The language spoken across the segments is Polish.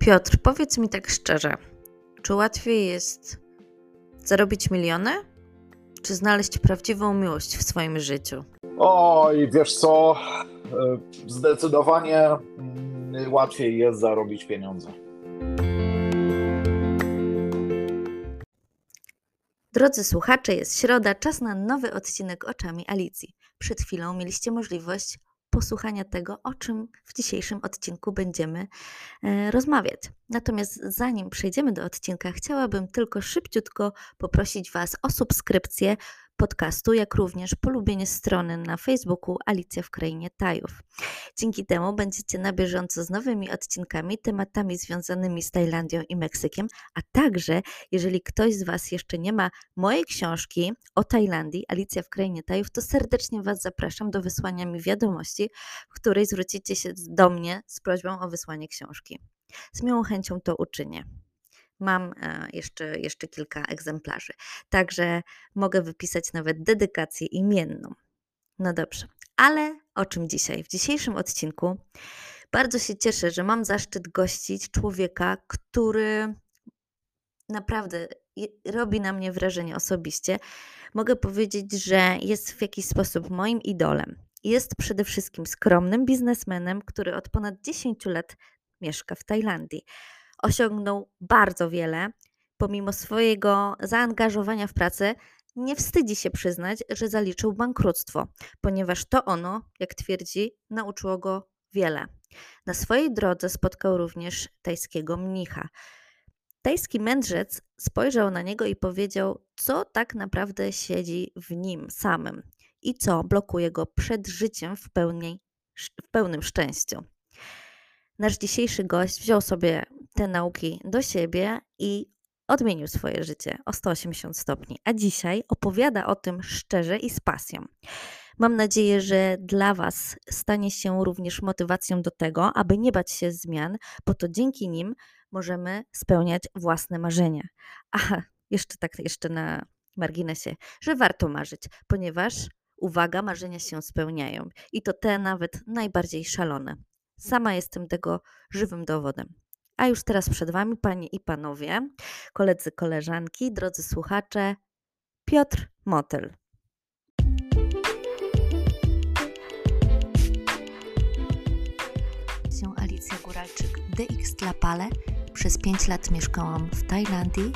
Piotr, powiedz mi tak szczerze, czy łatwiej jest zarobić miliony, czy znaleźć prawdziwą miłość w swoim życiu? Oj, wiesz co, e, zdecydowanie mm, łatwiej jest zarobić pieniądze. Drodzy słuchacze, jest środa, czas na nowy odcinek Oczami Alicji. Przed chwilą mieliście możliwość posłuchania tego, o czym w dzisiejszym odcinku będziemy e, rozmawiać. Natomiast zanim przejdziemy do odcinka, chciałabym tylko szybciutko poprosić Was o subskrypcję podcastu, jak również polubienie strony na Facebooku Alicja w Krainie Tajów. Dzięki temu będziecie na bieżąco z nowymi odcinkami, tematami związanymi z Tajlandią i Meksykiem, a także, jeżeli ktoś z Was jeszcze nie ma mojej książki o Tajlandii, Alicja w Krainie Tajów, to serdecznie Was zapraszam do wysłania mi wiadomości, w której zwrócicie się do mnie z prośbą o wysłanie książki. Z miłą chęcią to uczynię. Mam e, jeszcze, jeszcze kilka egzemplarzy, także mogę wypisać nawet dedykację imienną. No dobrze, ale o czym dzisiaj? W dzisiejszym odcinku bardzo się cieszę, że mam zaszczyt gościć człowieka, który naprawdę robi na mnie wrażenie osobiście. Mogę powiedzieć, że jest w jakiś sposób moim idolem. Jest przede wszystkim skromnym biznesmenem, który od ponad 10 lat mieszka w Tajlandii osiągnął bardzo wiele. Pomimo swojego zaangażowania w pracę, nie wstydzi się przyznać, że zaliczył bankructwo, ponieważ to ono, jak twierdzi, nauczyło go wiele. Na swojej drodze spotkał również tajskiego mnicha. Tajski mędrzec spojrzał na niego i powiedział, co tak naprawdę siedzi w nim samym i co blokuje go przed życiem w, pełni, w pełnym szczęściu. Nasz dzisiejszy gość wziął sobie te nauki do siebie i odmienił swoje życie o 180 stopni, a dzisiaj opowiada o tym szczerze i z pasją. Mam nadzieję, że dla Was stanie się również motywacją do tego, aby nie bać się zmian, bo to dzięki nim możemy spełniać własne marzenia. Aha, jeszcze tak, jeszcze na marginesie, że warto marzyć, ponieważ, uwaga, marzenia się spełniają i to te nawet najbardziej szalone. Sama jestem tego żywym dowodem. A już teraz przed Wami, Panie i Panowie, koledzy, koleżanki, drodzy słuchacze, Piotr Motyl. Alicja Góralczyk, DX Tlapale. Przez 5 lat mieszkałam w Tajlandii,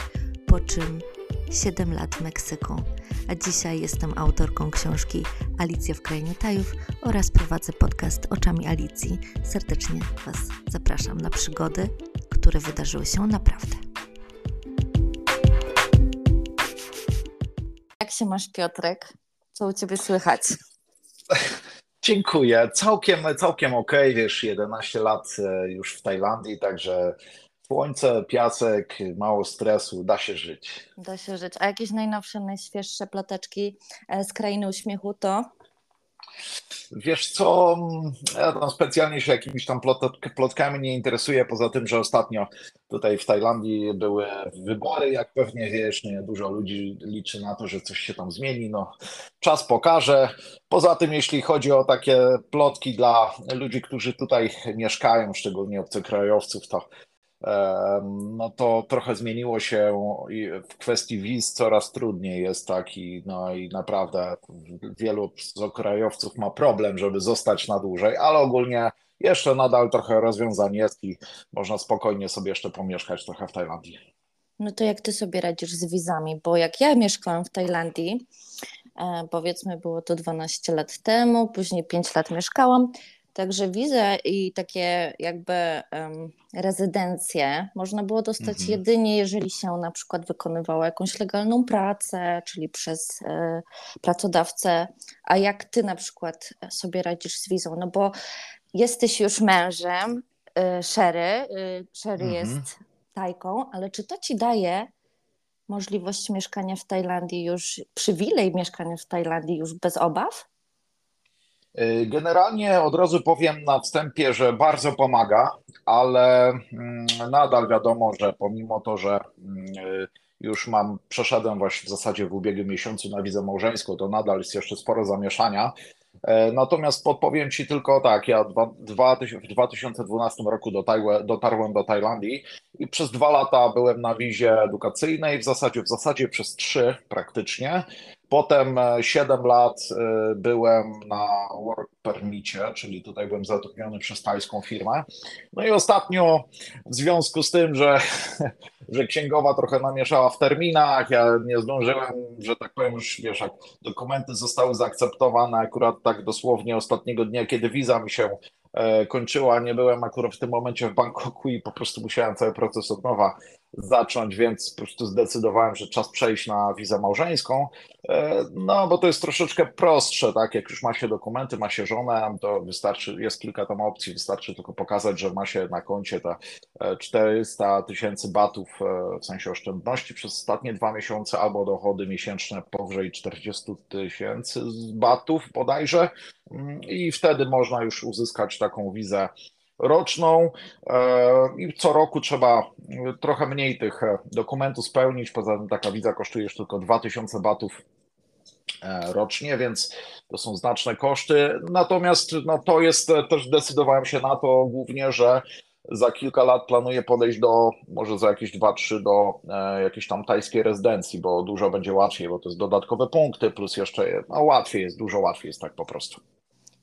po czym 7 lat w Meksyku a dzisiaj jestem autorką książki Alicja w Krainie Tajów oraz prowadzę podcast Oczami Alicji. Serdecznie Was zapraszam na przygody, które wydarzyły się naprawdę. Jak się masz, Piotrek? Co u Ciebie słychać? Dziękuję. Całkiem, całkiem ok. Wiesz, 11 lat e, już w Tajlandii, także Słońce, piasek, mało stresu, da się żyć. Da się żyć. A jakieś najnowsze, najświeższe ploteczki e, z krainy uśmiechu to? Wiesz co, ja tam specjalnie się jakimiś tam plotkami nie interesuję, poza tym, że ostatnio tutaj w Tajlandii były wybory, jak pewnie wiesz, nie dużo ludzi liczy na to, że coś się tam zmieni, no czas pokaże. Poza tym, jeśli chodzi o takie plotki dla ludzi, którzy tutaj mieszkają, szczególnie obcokrajowców, to no to trochę zmieniło się w kwestii wiz coraz trudniej jest tak i, no i naprawdę wielu krajowców ma problem, żeby zostać na dłużej, ale ogólnie jeszcze nadal trochę rozwiązań jest i można spokojnie sobie jeszcze pomieszkać trochę w Tajlandii. No to jak ty sobie radzisz z wizami? Bo jak ja mieszkałam w Tajlandii, e, powiedzmy było to 12 lat temu, później 5 lat mieszkałam, Także wizę i takie jakby um, rezydencje można było dostać mhm. jedynie, jeżeli się na przykład wykonywało jakąś legalną pracę, czyli przez e, pracodawcę. A jak ty na przykład sobie radzisz z wizą? No bo jesteś już mężem e, Sherry, e, Sherry mhm. jest Tajką, ale czy to ci daje możliwość mieszkania w Tajlandii już, przywilej mieszkania w Tajlandii już bez obaw? Y, generalnie od razu powiem na wstępie, że bardzo pomaga, ale mm, nadal wiadomo, że pomimo to, że mm, y, już mam, przeszedłem właśnie w zasadzie w ubiegłym miesiącu na wizę małżeńską, to nadal jest jeszcze sporo zamieszania. E, natomiast podpowiem Ci tylko tak, ja dwa, dwa, w 2012 roku dotarłem, do Tajlandii i przez dwa lata byłem na wizie edukacyjnej, w zasadzie, w zasadzie przez trzy praktycznie. Potem 7 lat e, byłem na work permicie, czyli tutaj byłem zatrudniony przez tajską firmę. No i ostatnio w związku z tym, że, że księgowa trochę namieszała w terminach, ja nie zdążyłem, że tak powiem już, wiesz, jak dokumenty zostały zaakceptowane akurat tak dosłownie ostatniego dnia, kiedy wiza mi się e, kończyła, nie byłem akurat w tym momencie w Bangkoku i po prostu musiałem cały proces od nowa zacząć, więc po prostu zdecydowałem, że czas przejść na wizę małżeńską. E, no, bo to jest troszeczkę prostsze, tak? Jak już ma się dokumenty, ma się żonę, to wystarczy, jest kilka tam opcji, wystarczy tylko pokazać, że ma się na koncie te 400 tysięcy batów, e, w sensie oszczędności przez ostatnie dwa miesiące, albo dochody miesięczne powyżej 40 tysięcy batów bodajże. Mm, I wtedy można już uzyskać taką wizę roczną e, i co roku trzeba trochę mniej tych e, dokumentów spełnić. Poza tym taka wiza kosztuje już tylko 2000 batów e, rocznie, więc to są znaczne koszty. Natomiast no, to jest, też decydowałem się na to głównie, że za kilka lat planuję podejść do, może za jakieś 2-3 do e, jakiejś tam tajskiej rezydencji, bo dużo będzie łatwiej, bo to jest dodatkowe punkty, plus jeszcze no, łatwiej jest, dużo łatwiej jest tak po prostu.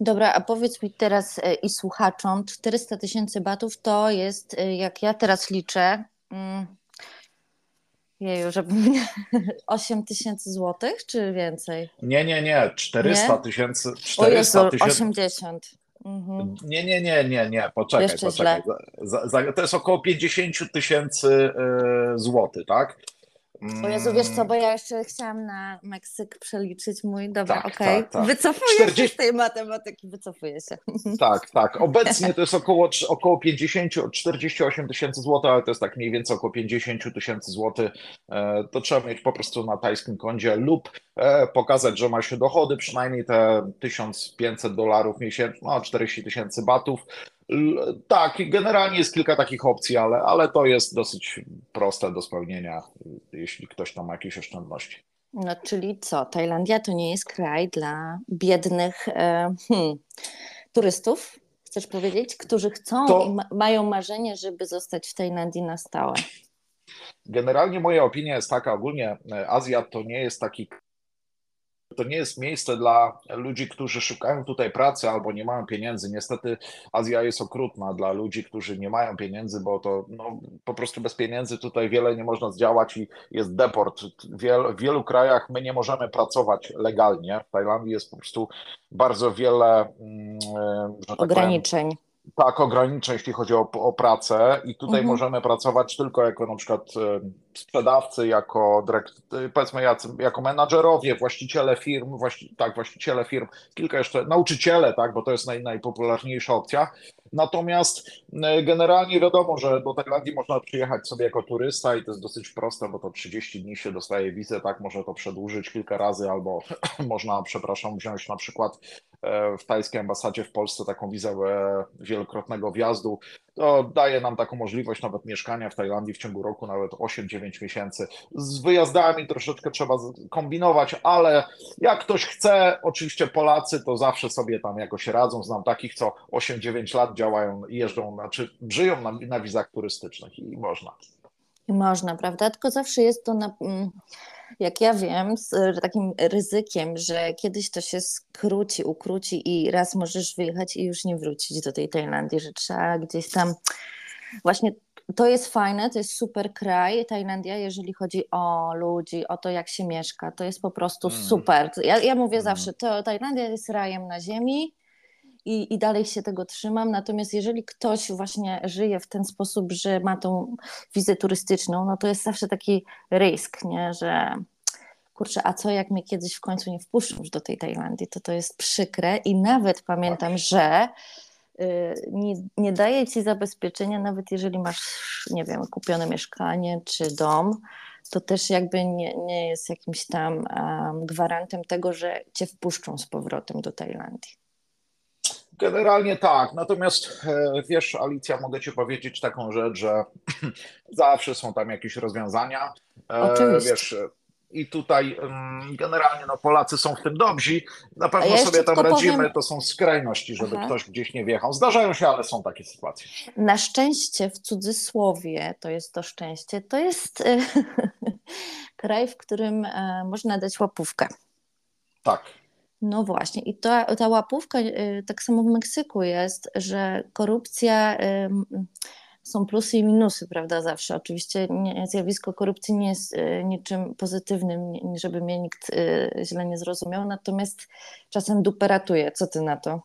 Dobra, a powiedz mi teraz e, i słuchaczom, 400 tysięcy batów to jest, e, jak ja teraz liczę, mm, jeju, żeby 8 tysięcy złotych, czy więcej? Nie, nie, nie, 400 tysięcy. 400 tysięcy. 80. Mhm. Nie, nie, nie, nie, nie, poczekaj, Jeszcze poczekaj. Za, za, to jest około 50 tysięcy y, złotych, tak? O Jezu, wiesz co, bo ja jeszcze chciałam na Meksyk przeliczyć mój, dobra, tak, okej, okay. tak, tak. wycofuję 40... się z tej matematyki, wycofuję się. Tak, tak, obecnie to jest około, około 50, 48 tysięcy złotych, ale to jest tak mniej więcej około 50 tysięcy złotych, e, to trzeba mieć po prostu na tajskim koncie lub pokazać, że ma się dochody, przynajmniej te 1500 dolarów miesięcznie, no 40 tysięcy batów, tak, generalnie jest kilka takich opcji, ale, ale to jest dosyć proste do spełnienia, jeśli ktoś tam ma jakieś oszczędności. No, czyli co? Tajlandia to nie jest kraj dla biednych e, hmm, turystów, chcesz powiedzieć, którzy chcą to... i ma mają marzenie, żeby zostać w Tajlandii na stałe. Generalnie moja opinia jest taka, ogólnie e, Azja to nie jest taki to nie jest miejsce dla ludzi, którzy szukają tutaj pracy albo nie mają pieniędzy. Niestety Azja jest okrutna dla ludzi, którzy nie mają pieniędzy, bo to no, po prostu bez pieniędzy tutaj wiele nie można zdziałać i jest deport. Wiel, w wielu krajach my nie możemy pracować legalnie. W Tajlandii jest po prostu bardzo wiele mm, tak ograniczeń. Powiem, tak, ograniczeń, jeśli chodzi o, o pracę, i tutaj mhm. możemy pracować tylko jako na przykład e, sprzedawcy, jako dyrekt, powiedzmy jako menadżerowie, właściciele firm, właści, tak, właściciele firm, kilka jeszcze, nauczyciele, tak, bo to jest naj, najpopularniejsza opcja. Natomiast e, generalnie wiadomo, że do Tajlandii można przyjechać sobie jako turysta i to jest dosyć proste, bo to 30 dni się dostaje wizę, tak, może to przedłużyć kilka razy, albo można, przepraszam, wziąć na przykład e, w tajskiej ambasadzie w Polsce taką wizę wielokrotnego wjazdu. To daje nam taką możliwość nawet mieszkania w Tajlandii w ciągu roku, nawet 8-9 miesięcy. Z wyjazdami troszeczkę trzeba kombinować, ale jak ktoś chce, oczywiście Polacy to zawsze sobie tam jakoś radzą. Znam takich, co 8-9 lat działają i jeżdżą, znaczy żyją na, na wizach turystycznych i można. Można, prawda? Tylko zawsze jest to na mm, jak ja wiem, z takim ryzykiem, że kiedyś to się skróci, ukróci i raz możesz wyjechać i już nie wrócić do tej Tajlandii, że trzeba gdzieś tam właśnie to jest fajne, to jest super kraj, Tajlandia, jeżeli chodzi o ludzi, o to, jak się mieszka. To jest po prostu mm. super. Ja, ja mówię mm. zawsze, to Tajlandia jest rajem na ziemi i, i dalej się tego trzymam. Natomiast jeżeli ktoś właśnie żyje w ten sposób, że ma tą wizę turystyczną, no to jest zawsze taki rysk, nie? że kurczę, a co jak mnie kiedyś w końcu nie wpuszczą już do tej Tajlandii, to to jest przykre i nawet pamiętam, że y, nie, nie daje ci zabezpieczenia, nawet jeżeli masz, nie wiem, kupione mieszkanie czy dom, to też jakby nie, nie jest jakimś tam um, gwarantem tego, że cię wpuszczą z powrotem do Tajlandii. Generalnie tak, natomiast e, wiesz, Alicja, mogę Ci powiedzieć taką rzecz, że zawsze są tam jakieś rozwiązania. E, Oczywiście. Wiesz, I tutaj mm, generalnie no, Polacy są w tym dobrzy. Na pewno ja sobie tam radzimy. powiem, To są skrajności, żeby aha, ktoś gdzieś nie wjechał. Zdarzają się, ale są takie sytuacje. na szczęście w cudzysłowie to jest to szczęście, to jest e, kraj, w którym można dać łapówkę. Tak. No właśnie, i ta, ta łapówka, y, tak samo w Meksyku jest, że korupcja, są plusy i minusy, prawda, zawsze. Oczywiście zjawisko korupcji nie jest y, niczym pozytywnym, żeby mnie nikt y, źle nie zrozumiał, natomiast czasem dupę ratuje. Co ty na to?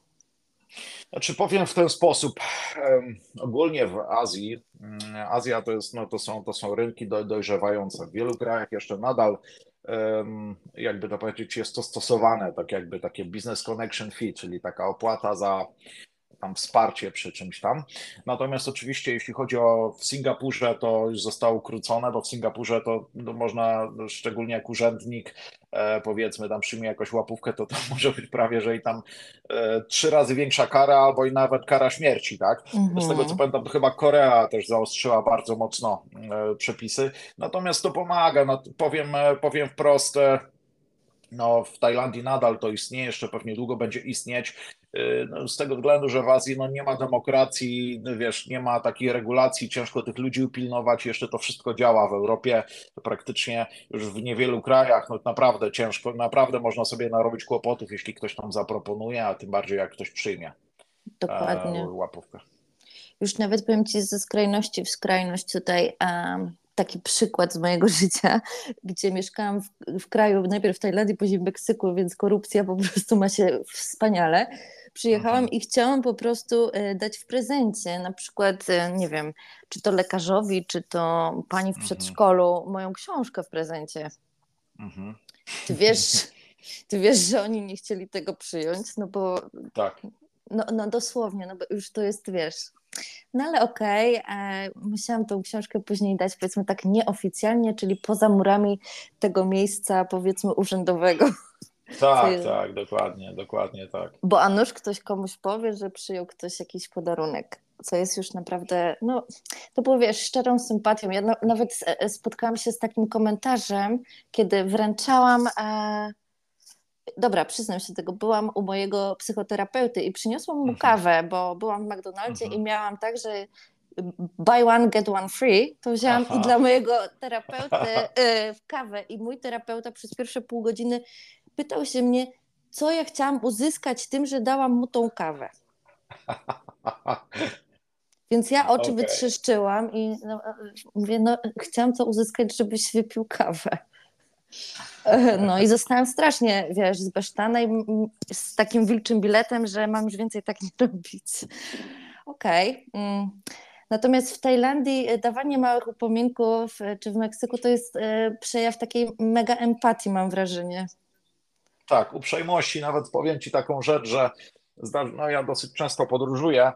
Znaczy powiem w ten sposób. Ogólnie w Azji, mm, Azja to jest, no to są, to są rynki do- dojrzewające. W wielu krajach jeszcze nadal, jakby to powiedzieć, jest to stosowane, tak jakby takie business connection fee, czyli taka opłata za tam wsparcie przy czymś tam. Natomiast oczywiście, jeśli chodzi o w Singapurze, to już zostało ukrócone, bo w Singapurze to no, można, szczególnie jak urzędnik, e, powiedzmy, tam przyjmie jakąś łapówkę, to to może być prawie, że i tam e, trzy razy większa kara, albo i nawet kara śmierci, tak? Z tego co Mhm. pamiętam, chyba Korea też zaostrzyła bardzo mocno e, przepisy. Natomiast to pomaga. No, powiem, powiem wprost, no, w Tajlandii nadal to istnieje, jeszcze pewnie długo będzie istnieć. Yy, No, z tego względu, że w Azji no, nie ma demokracji, wiesz, nie ma takiej regulacji, ciężko tych ludzi upilnować. Jeszcze to wszystko działa w Europie, praktycznie już w niewielu krajach, no naprawdę ciężko, naprawdę można sobie narobić kłopotów, jeśli ktoś tam zaproponuje, a tym bardziej jak ktoś przyjmie e, Dokładnie. łapówkę. Już nawet powiem ci ze skrajności w skrajność tutaj em, taki przykład z mojego życia, gdzie mieszkałam w, w kraju, najpierw w Tajlandii, później w Meksyku, więc korupcja po prostu ma się wspaniale. Przyjechałam Mhm, i chciałam po prostu e, dać w prezencie, na przykład, e, nie wiem, czy to lekarzowi, czy to pani w mhm, przedszkolu, moją książkę w prezencie. mhm. Ty wiesz, ty wiesz, że oni nie chcieli tego przyjąć, no bo Tak. no, no dosłownie, no bo już to jest, wiesz. No ale okej, e, musiałam tą książkę później dać, powiedzmy tak nieoficjalnie, czyli poza murami tego miejsca, powiedzmy, urzędowego. Tak, jest, tak, dokładnie, dokładnie tak. bo a nuż ktoś komuś powie, że przyjął ktoś jakiś podarunek, co jest już naprawdę, no to było, wiesz, szczerą sympatią. Ja na, nawet e, spotkałam się z takim komentarzem, kiedy wręczałam... E, Dobra, przyznam się do tego. Byłam u mojego psychoterapeuty i przyniosłam mu Mhm, kawę, bo byłam w McDonaldzie i mhm. miałam tak, że buy one, get one free. To wzięłam i Aha. dla mojego terapeuty y, w kawę. I mój terapeuta przez pierwsze pół godziny pytał się mnie, co ja chciałam uzyskać tym, że dałam mu tą kawę. Więc ja oczy Okej. wytrzeszczyłam i no, mówię, no, chciałam to uzyskać, żebyś wypił kawę. No i zostałam strasznie, wiesz, zbesztana i z takim wilczym biletem, że mam już więcej tak nie robić. Okej. Mm. Natomiast w Tajlandii e, dawanie małych upominków, e, czy w Meksyku, to jest e, przejaw takiej mega empatii, mam wrażenie. Tak, uprzejmości. Nawet powiem Ci taką rzecz, że no, ja dosyć często podróżuję.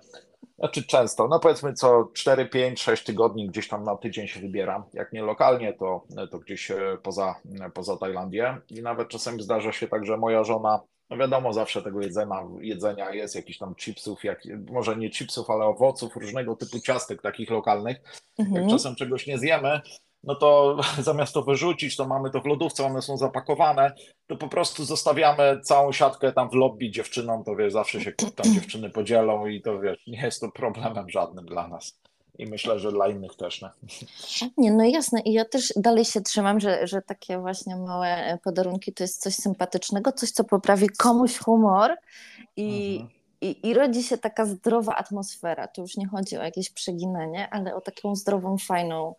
Znaczy często, no powiedzmy co 4, 5, 6 tygodni gdzieś tam na tydzień się wybieram. Jak nie lokalnie, to, to gdzieś e, poza, poza Tajlandię. I nawet czasami zdarza się tak, że moja żona, no wiadomo, zawsze tego jedzenia, jedzenia jest, jakichś tam chipsów, jak, może nie chipsów, ale owoców, różnego typu ciastek takich lokalnych. Jak Mhm. czasem czegoś nie zjemy, no to zamiast to wyrzucić, to mamy to w lodówce, one są zapakowane, to po prostu zostawiamy całą siatkę tam w lobby dziewczynom, to wiesz, zawsze się tam dziewczyny podzielą i to wiesz, nie jest to problemem żadnym dla nas. I myślę, że dla innych też, nie? Nie, no jasne. I ja też dalej się trzymam, że, że takie właśnie małe e, podarunki to jest coś sympatycznego, coś, co poprawi komuś humor i, Mhm, i, i rodzi się taka zdrowa atmosfera. Tu już nie chodzi o jakieś przeginanie, ale o taką zdrową, fajną,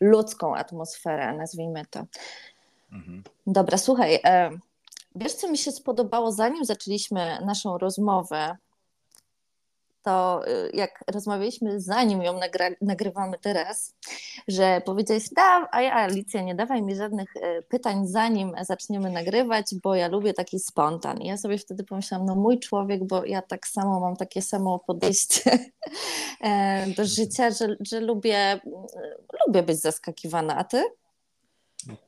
ludzką atmosferę, nazwijmy to. mhm. Dobra, słuchaj, e, wiesz, co mi się spodobało, zanim zaczęliśmy naszą rozmowę, to y, jak rozmawialiśmy, zanim ją nagra- nagrywamy teraz, że powiedziałeś, da, a ja Alicja, nie dawaj mi żadnych e, pytań, zanim zaczniemy nagrywać, bo ja lubię taki spontan. I ja sobie wtedy pomyślałam, no mój człowiek, bo ja tak samo mam takie samo podejście e, do życia, że, że lubię, lubię być zaskakiwana, a ty?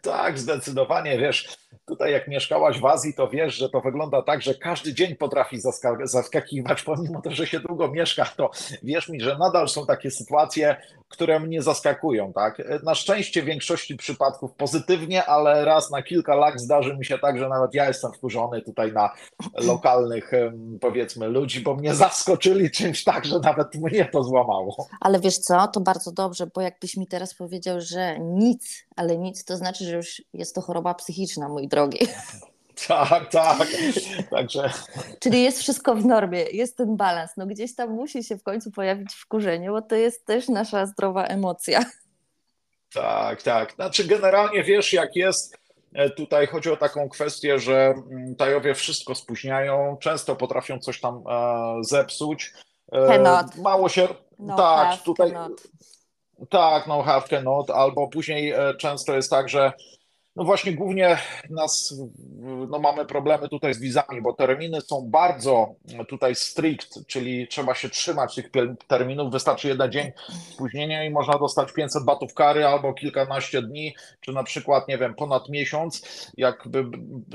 Tak, zdecydowanie, wiesz, tutaj jak mieszkałaś w Azji, to wiesz, że to wygląda tak, że każdy dzień potrafi zaska- zaskakiwać, pomimo to, że się długo mieszka, to wierz mi, że nadal są takie sytuacje, które mnie zaskakują, tak? Na szczęście w większości przypadków pozytywnie, ale raz na kilka lat zdarzy mi się tak, że nawet ja jestem wkurzony tutaj na lokalnych, powiedzmy, ludzi, bo mnie zaskoczyli czymś tak, że nawet mnie to złamało. Ale wiesz co, to bardzo dobrze, bo jakbyś mi teraz powiedział, że nic, ale nic, to znaczy, że już jest to choroba psychiczna, mój drogi. Tak, tak. Także Czyli jest wszystko w normie, jest ten balans. No gdzieś tam musi się w końcu pojawić wkurzenie, bo to jest też nasza zdrowa emocja. tak, tak. Znaczy generalnie wiesz, jak jest. e, Tutaj chodzi o taką kwestię, że mm, Tajowie wszystko spóźniają, często potrafią coś tam e, zepsuć. E, Cannot. Mało się. No tak, tutaj. cannot. Tak, no have cannot, albo później e, często jest tak, że no właśnie głównie nas, no mamy problemy tutaj z wizami, bo terminy są bardzo tutaj strict, czyli trzeba się trzymać tych terminów, wystarczy jeden dzień spóźnienia i można dostać 500 batów kary albo kilkanaście dni, czy na przykład, nie wiem, ponad miesiąc, jakby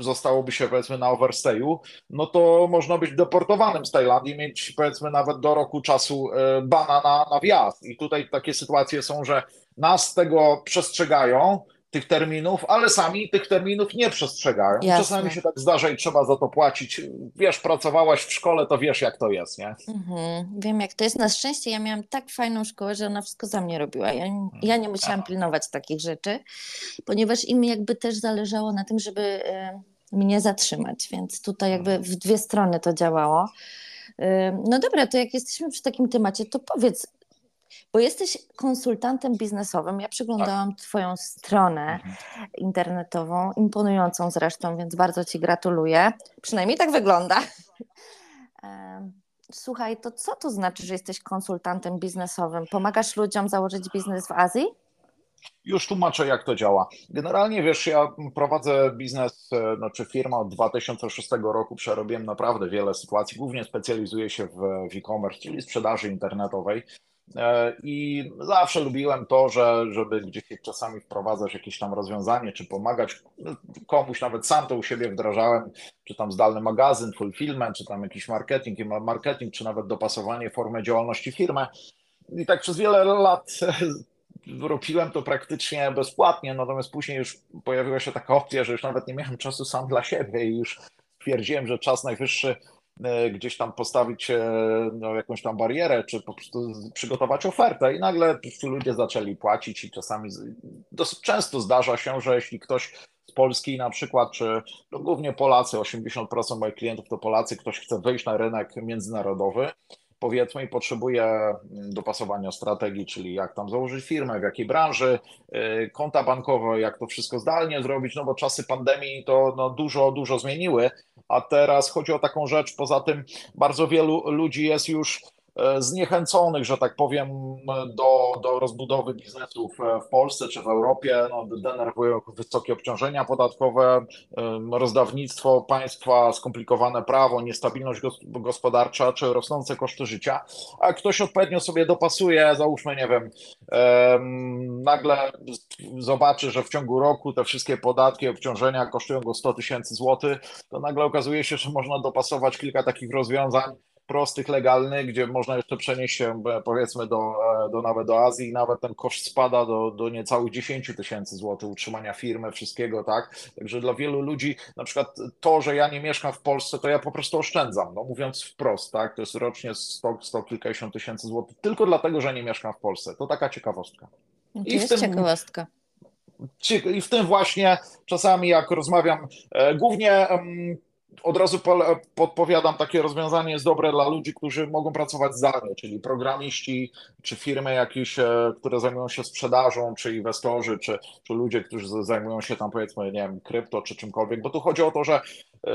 zostałoby się powiedzmy na overstayu, no to można być deportowanym z Tajlandii, mieć powiedzmy nawet do roku czasu e, bana na, na wjazd. I tutaj takie sytuacje są, że nas tego przestrzegają, tych terminów, ale sami tych terminów nie przestrzegają. Jasne. Czasami się tak zdarza i trzeba za to płacić. Wiesz, pracowałaś w szkole, to wiesz jak to jest, nie? Mhm, wiem jak to jest. Na szczęście ja miałam tak fajną szkołę, że ona wszystko za mnie robiła. Ja, ja nie musiałam pilnować takich rzeczy, ponieważ im jakby też zależało na tym, żeby e, mnie zatrzymać, więc tutaj jakby w dwie strony to działało. E, No dobra, to jak jesteśmy przy takim temacie, to powiedz, bo jesteś konsultantem biznesowym. Ja przeglądałam Twoją stronę internetową, imponującą zresztą, więc bardzo Ci gratuluję. Przynajmniej tak wygląda. Słuchaj, to co to znaczy, że jesteś konsultantem biznesowym? Pomagasz ludziom założyć biznes w Azji? Już tłumaczę, jak to działa. Generalnie, wiesz, ja prowadzę biznes, e, znaczy firmę od 2006 roku, przerobiłem naprawdę wiele sytuacji, głównie specjalizuję się w e-commerce, czyli sprzedaży internetowej. E, I zawsze lubiłem to, że żeby gdzieś czasami wprowadzać jakieś tam rozwiązanie, czy pomagać komuś, nawet sam to u siebie wdrażałem, czy tam zdalny magazyn, fulfillment, czy tam jakiś marketing, marketing, czy nawet dopasowanie formy działalności firmy. I tak przez wiele lat robiłem to praktycznie bezpłatnie, natomiast później już pojawiła się taka opcja, że już nawet nie miałem czasu sam dla siebie i już stwierdziłem, że czas najwyższy gdzieś tam postawić e, no, jakąś tam barierę, czy po prostu przygotować ofertę. I nagle po prostu ludzie zaczęli płacić i czasami dosyć często zdarza się, że jeśli ktoś z Polski na przykład, czy no, głównie Polacy, 80% moich klientów to Polacy, ktoś chce wyjść na rynek międzynarodowy, powiedzmy i potrzebuje mm, dopasowania strategii, czyli jak tam założyć firmę, w jakiej branży, y, konta bankowe, jak to wszystko zdalnie zrobić, no bo czasy pandemii to no, dużo, dużo zmieniły, a teraz chodzi o taką rzecz, poza tym bardzo wielu ludzi jest już zniechęconych, że tak powiem, do, do rozbudowy biznesów e, w Polsce czy w Europie. No, denerwują wysokie obciążenia podatkowe, rozdawnictwo państwa, skomplikowane prawo, niestabilność gos- gospodarcza czy rosnące koszty życia. A ktoś odpowiednio sobie dopasuje, załóżmy, nie wiem, em, nagle zobaczy, że w ciągu roku te wszystkie podatki, obciążenia kosztują go 100 tysięcy złotych, to nagle okazuje się, że można dopasować kilka takich rozwiązań prostych, legalnych, gdzie można jeszcze przenieść się e, powiedzmy do, e, do nawet do Azji i nawet ten koszt spada do, do niecałych 10 tysięcy złotych utrzymania firmy, wszystkiego, tak? Także dla wielu ludzi na przykład to, że ja nie mieszkam w Polsce, to ja po prostu oszczędzam, no mówiąc wprost, tak? To jest rocznie 100, 100 kilkadziesiąt tysięcy złotych tylko dlatego, że nie mieszkam w Polsce. To taka ciekawostka. To I w jest tym- ciekawostka. Ci- I w tym właśnie czasami jak rozmawiam, e, głównie od razu podpowiadam, takie rozwiązanie jest dobre dla ludzi, którzy mogą pracować zdalnie, czyli programiści, czy firmy jakieś, e, które zajmują się sprzedażą, czy inwestorzy, czy, czy ludzie, którzy zajmują się tam powiedzmy, nie wiem, krypto, czy czymkolwiek, bo tu chodzi o to, że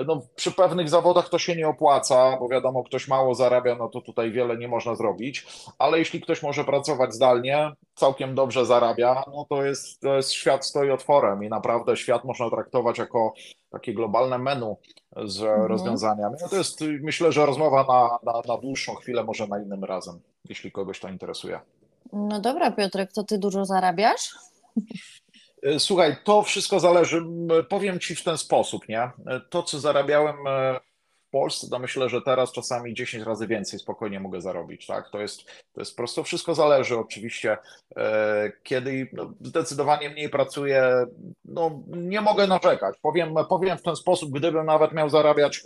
no, przy pewnych zawodach to się nie opłaca, bo wiadomo, ktoś mało zarabia, no to tutaj wiele nie można zrobić, ale jeśli ktoś może pracować zdalnie, całkiem dobrze zarabia, no to jest, to jest świat stoi otworem i naprawdę świat można traktować jako takie globalne menu z Mhm. rozwiązaniami. No to jest, myślę, że rozmowa na, na, na dłuższą chwilę, może na innym razem, jeśli kogoś to interesuje. No dobra, Piotrek, to ty dużo zarabiasz? E, Słuchaj, to wszystko zależy. Powiem ci w ten sposób, nie? E, To, co zarabiałem e, w Polsce, to myślę, że teraz czasami 10 razy więcej spokojnie mogę zarobić, tak? To jest, to jest prosto, wszystko zależy oczywiście. Kiedy no, zdecydowanie mniej pracuję, no nie mogę narzekać. Powiem, powiem w ten sposób, gdybym nawet miał zarabiać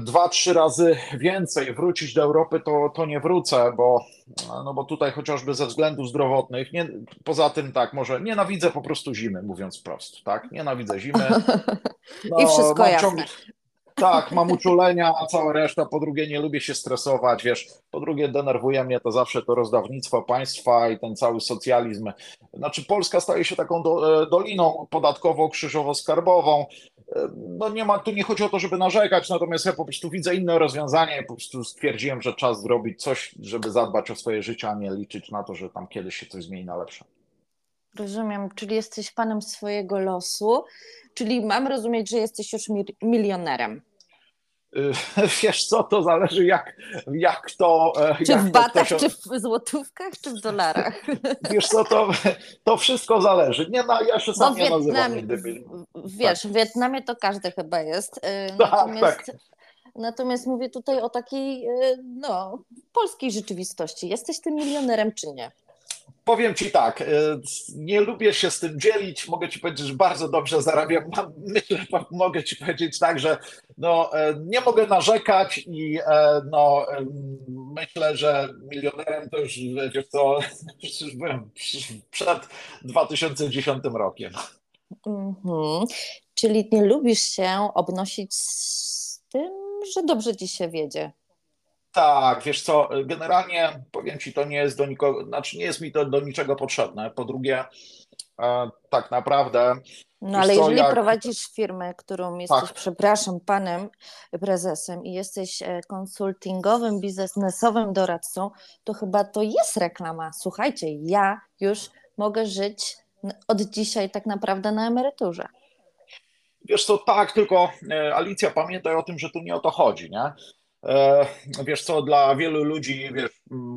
dwa, trzy razy więcej, wrócić do Europy, to, to nie wrócę, bo, no bo tutaj chociażby ze względów zdrowotnych, nie, poza tym tak, może nienawidzę po prostu zimy, mówiąc wprost, tak? Nienawidzę zimy. I No, wszystko mam jasne. tak, mam uczulenia, a cała reszta. Po drugie, nie lubię się stresować, wiesz. Po drugie, denerwuje mnie to zawsze to rozdawnictwo państwa i ten cały socjalizm. Znaczy, Polska staje się taką do, e, doliną podatkowo-krzyżowo-skarbową. No nie ma, tu nie chodzi o to, żeby narzekać, natomiast ja po prostu widzę inne rozwiązanie. Po prostu stwierdziłem, że czas zrobić coś, żeby zadbać o swoje życie, a nie liczyć na to, że tam kiedyś się coś zmieni na lepsze. Rozumiem, czyli jesteś panem swojego losu, czyli mam rozumieć, że jesteś już mi- milionerem. Y, Wiesz co, to zależy jak, jak to. e, Czy jak w to batach, ktoś- czy w złotówkach, czy w dolarach? Wiesz co, to, to wszystko zależy. Nie, no, ja się sam w nie nazywam Wietnamie, nigdy. w- wiesz, Wietnamie to każdy chyba jest. y, Tak, Natomiast, natomiast mówię tutaj o takiej y, no, polskiej rzeczywistości. Jesteś tym milionerem, czy nie? Powiem ci tak, y, nie lubię się z tym dzielić. Mogę ci powiedzieć, że bardzo dobrze zarabiam. Myślę, mogę ci powiedzieć tak, że no, e, nie mogę narzekać i e, no, myślę, że milionerem to już, wiesz co, już byłem przed 2010 rokiem. Mhm. Czyli nie lubisz się obnosić z tym, że dobrze ci się wiedzie. Tak, wiesz co, generalnie powiem ci, to nie jest do nikogo, znaczy nie jest mi to do niczego potrzebne. Po drugie, e, tak naprawdę, No ale co, jeżeli jak- prowadzisz firmę, którą jesteś, Tak. przepraszam, panem prezesem i jesteś e, konsultingowym, biznesowym doradcą, to chyba to jest reklama. Słuchajcie, ja już mogę żyć od dzisiaj tak naprawdę na emeryturze. wiesz co, tak, tylko e, Alicja, pamiętaj o tym, że tu nie o to chodzi, nie? E, Wiesz co, dla wielu ludzi, wiesz,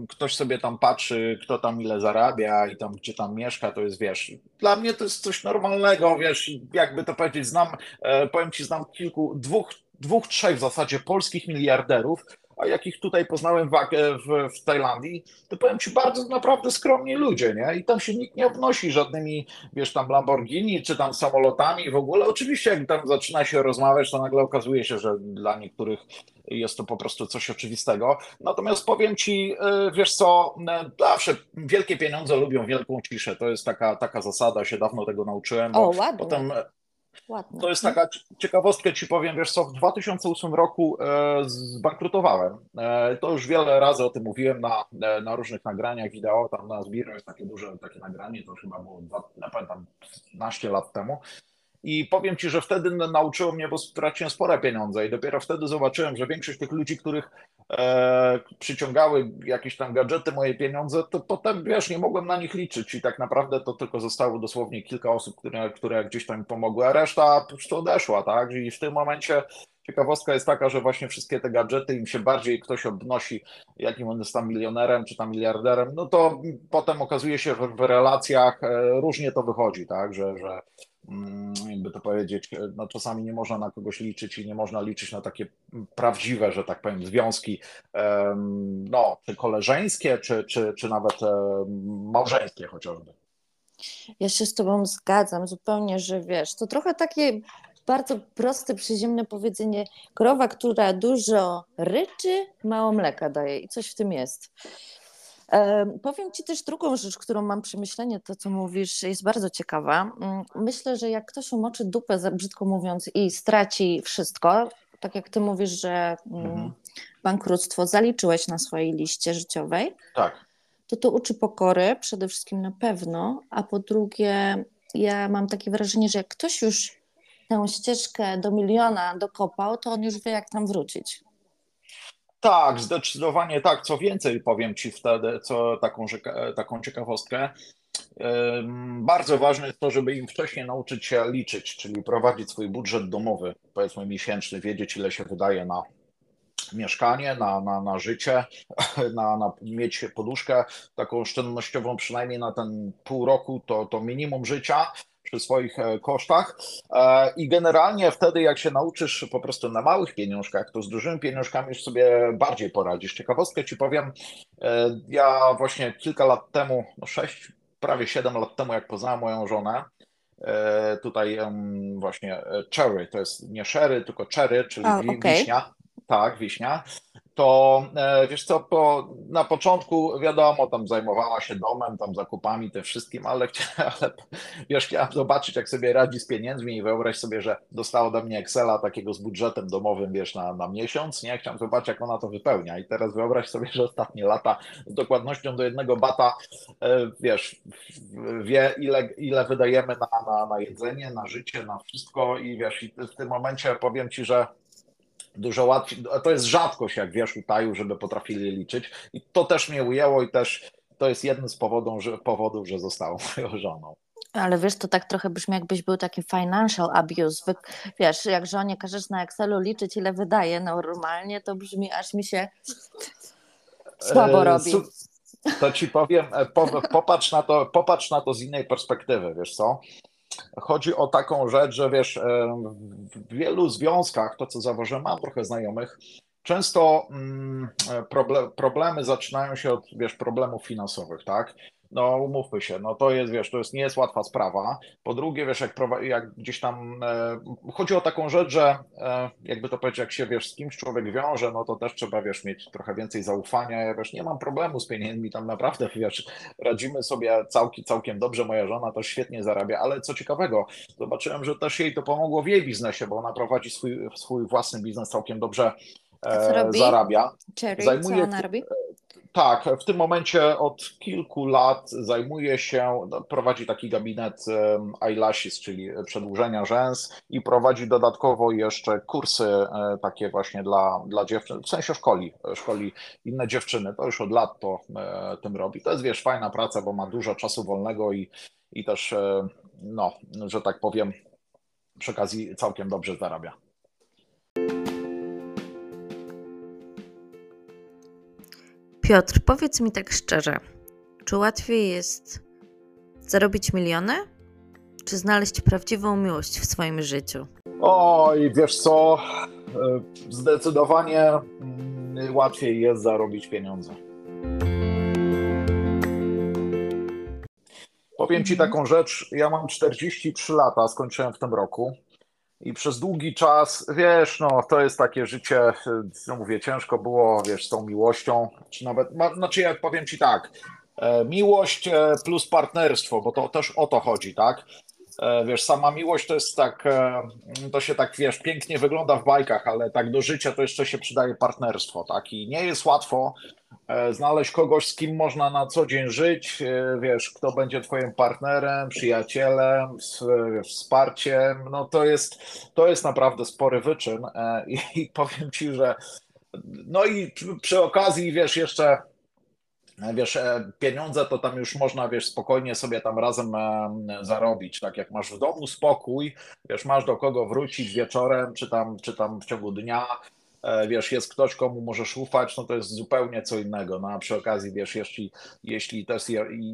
ktoś sobie tam patrzy, kto tam ile zarabia i tam gdzie tam mieszka, to jest, wiesz, dla mnie to jest coś normalnego, wiesz, jakby to powiedzieć, znam, e, powiem ci, znam kilku, dwóch, dwóch, trzech w zasadzie polskich miliarderów, a jakich tutaj poznałem w, w, w Tajlandii, to powiem ci, bardzo naprawdę skromni ludzie, nie? I tam się nikt nie obnosi żadnymi, wiesz, tam Lamborghini, czy tam samolotami w ogóle. Oczywiście, jak tam zaczyna się rozmawiać, to nagle okazuje się, że dla niektórych jest to po prostu coś oczywistego. Natomiast powiem ci, y, wiesz co, y, zawsze wielkie pieniądze lubią wielką ciszę. To jest taka, taka zasada, się dawno tego nauczyłem, O, ładnie, potem ładnie. to jest taka ciekawostka, ci powiem, wiesz co, w 2008 roku e, zbankrutowałem. E, to już wiele razy o tym mówiłem na, e, na różnych nagraniach wideo, tam na Zbiro jest takie duże takie nagranie, to chyba było, dwa, pamiętam, 15 lat temu. I powiem ci, że wtedy nauczyło mnie, bo straciłem spore pieniądze i dopiero wtedy zobaczyłem, że większość tych ludzi, których e, przyciągały jakieś tam gadżety, moje pieniądze, to potem, wiesz, nie mogłem na nich liczyć i tak naprawdę to tylko zostało dosłownie kilka osób, które, które gdzieś tam pomogły, a reszta po prostu odeszła, tak? I w tym momencie ciekawostka jest taka, że właśnie wszystkie te gadżety, im się bardziej ktoś obnosi, jakim on jest tam milionerem czy tam miliarderem, no to potem okazuje się, że w relacjach e, różnie to wychodzi, tak? Że, że jakby to powiedzieć, no czasami nie można na kogoś liczyć i nie można liczyć na takie prawdziwe, że tak powiem, związki, no, czy koleżeńskie, czy, czy, czy nawet małżeńskie chociażby. Ja się z Tobą zgadzam zupełnie, że wiesz, to trochę takie bardzo proste, przyziemne powiedzenie. Krowa, która dużo ryczy, mało mleka daje i coś w tym jest. Em, Powiem Ci też drugą rzecz, którą mam przemyślenie, to co mówisz, jest bardzo ciekawa. Mm, Myślę, że jak ktoś umoczy dupę, brzydko mówiąc, i straci wszystko, tak jak Ty mówisz, że mm, Mhm. bankructwo zaliczyłeś na swojej liście życiowej, Tak. to to uczy pokory przede wszystkim na pewno, a po drugie, ja mam takie wrażenie, że jak ktoś już tę ścieżkę do miliona dokopał, to on już wie, jak tam wrócić. Tak, zdecydowanie tak. Co więcej, powiem Ci wtedy, co taką, taką ciekawostkę. Bardzo ważne jest to, żeby im wcześniej nauczyć się liczyć, czyli prowadzić swój budżet domowy, powiedzmy miesięczny, wiedzieć ile się wydaje na, mieszkanie, na, na, na życie, na, na mieć poduszkę taką oszczędnościową przynajmniej na ten pół roku, to, to minimum życia przy swoich e, kosztach. E, I generalnie wtedy, jak się nauczysz po prostu na małych pieniążkach, to z dużymi pieniążkami już sobie bardziej poradzisz. Ciekawostkę ci powiem, e, ja właśnie kilka lat temu, no sześć, prawie siedem lat temu, jak poznałem moją żonę, tutaj właśnie cherry, to jest nie sherry, tylko cherry, czyli A, okay. wiśnia. Tak, wiśnia to e, wiesz co, po, na początku wiadomo, tam zajmowała się domem, tam zakupami, tym wszystkim, ale, ale wiesz, chciałem zobaczyć, jak sobie radzi z pieniędzmi i wyobraź sobie, że dostała do mnie Excela takiego z budżetem domowym, wiesz, na, na miesiąc, nie? Chciałem zobaczyć, jak ona to wypełnia i teraz wyobraź sobie, że ostatnie lata z dokładnością do jednego bata, e, wiesz, wie ile, ile wydajemy na, na, na jedzenie, na życie, na wszystko i wiesz, i w tym momencie powiem Ci, że dużo łatwiej. To jest rzadkość, jak wiesz, u Taju, żeby potrafili liczyć. I to też mnie ujęło i też to jest jeden z powodów, że, powodów, że zostało moją żoną. Ale wiesz, to tak trochę brzmi, jakbyś był taki financial abuse. Wiesz, jak żonie każesz na Excelu liczyć, ile wydaje normalnie, to brzmi, aż mi się słabo e, robi. To ci powiem, e, popatrz na to, popatrz na to z innej perspektywy, wiesz co? Chodzi o taką rzecz, że wiesz, e, w wielu związkach, to co zauważyłem, mam trochę znajomych, często mm, problemy zaczynają się od, wiesz, problemów finansowych, tak? No umówmy się, no to jest, wiesz, to jest, nie jest łatwa sprawa. Po drugie, wiesz, jak, jak gdzieś tam, e, chodzi o taką rzecz, że e, jakby to powiedzieć, jak się, wiesz, z kimś człowiek wiąże, no to też trzeba, wiesz, mieć trochę więcej zaufania. Ja, wiesz, nie mam problemu z pieniędzmi, tam naprawdę, wiesz, radzimy sobie całkiem, całkiem dobrze, moja żona też świetnie zarabia, ale co ciekawego, zobaczyłem, że też jej to pomogło w jej biznesie, bo ona prowadzi swój, swój własny biznes całkiem dobrze e, zarabia. Cherry, Zajmuje, co ona robi? Tak, w tym momencie od kilku lat zajmuje się, no, prowadzi taki gabinet eyelashes, czyli przedłużenia rzęs i prowadzi dodatkowo jeszcze kursy e, takie właśnie dla, dla dziewczyn, w sensie szkoli, szkoli inne dziewczyny. To już od lat to e, tym robi. To jest, wiesz, fajna praca, bo ma dużo czasu wolnego i, i też, e, no, że tak powiem, przy okazji całkiem dobrze zarabia. Piotr, powiedz mi tak szczerze, czy łatwiej jest zarobić miliony, czy znaleźć prawdziwą miłość w swoim życiu? Oj, wiesz co, e, zdecydowanie mm, łatwiej jest zarobić pieniądze. Powiem Ci taką rzecz, ja mam 43 lata, skończyłem w tym roku. I przez długi czas, wiesz, no to jest takie życie, no mówię, ciężko było, wiesz, z tą miłością, czy nawet, znaczy jak powiem ci tak, e, miłość e, plus partnerstwo, bo to też o to chodzi, tak? E, wiesz, sama miłość to jest tak, to się tak, wiesz, pięknie wygląda w bajkach, ale tak do życia to jeszcze się przydaje partnerstwo, tak? I nie jest łatwo E, znaleźć kogoś, z kim można na co dzień żyć, e, wiesz, kto będzie twoim partnerem, przyjacielem, wsparciem, no to jest, to jest naprawdę spory wyczyn e, i powiem ci, że no i przy okazji, wiesz, jeszcze wiesz, pieniądze to tam już można, wiesz, spokojnie sobie tam razem zarobić, tak jak masz w domu spokój, wiesz, masz do kogo wrócić wieczorem, czy tam, czy tam w ciągu dnia, E, wiesz, jest ktoś, komu możesz ufać, no to jest zupełnie co innego. No a przy okazji, wiesz, jeśli, jeśli też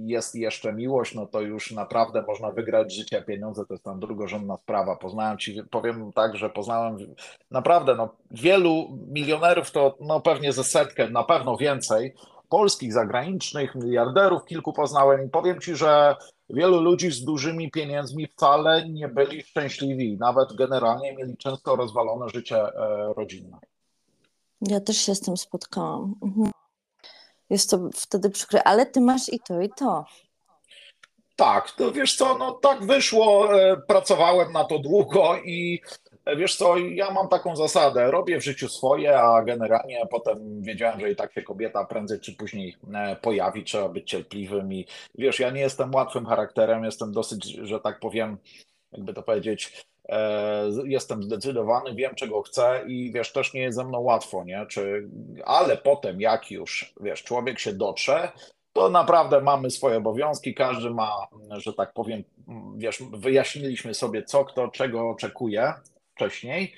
jest jeszcze miłość, no to już naprawdę można wygrać życie, pieniądze to jest tam drugorzędna sprawa. Poznałem ci, powiem tak, że poznałem naprawdę, no wielu milionerów to no pewnie ze setkę, na pewno więcej, polskich, zagranicznych, miliarderów kilku poznałem i powiem ci, że wielu ludzi z dużymi pieniędzmi wcale nie byli szczęśliwi, nawet generalnie mieli często rozwalone życie e, rodzinne. Ja też się z tym spotkałam. Mhm. Jest to wtedy przykre, ale ty masz i to, i to. Tak, to wiesz co, no tak wyszło, e, pracowałem na to długo i wiesz co, ja mam taką zasadę, robię w życiu swoje, a generalnie potem wiedziałem, że i tak się kobieta prędzej czy później e, pojawi, trzeba być cierpliwym i wiesz, ja nie jestem łatwym charakterem, jestem dosyć, że tak powiem, jakby to powiedzieć, E, jestem zdecydowany, wiem czego chcę i wiesz, też nie jest ze mną łatwo, nie? Czy, ale potem jak już, wiesz, człowiek się dotrze, to naprawdę mamy swoje obowiązki, każdy ma, że tak powiem, wiesz, wyjaśniliśmy sobie co, kto, czego oczekuje wcześniej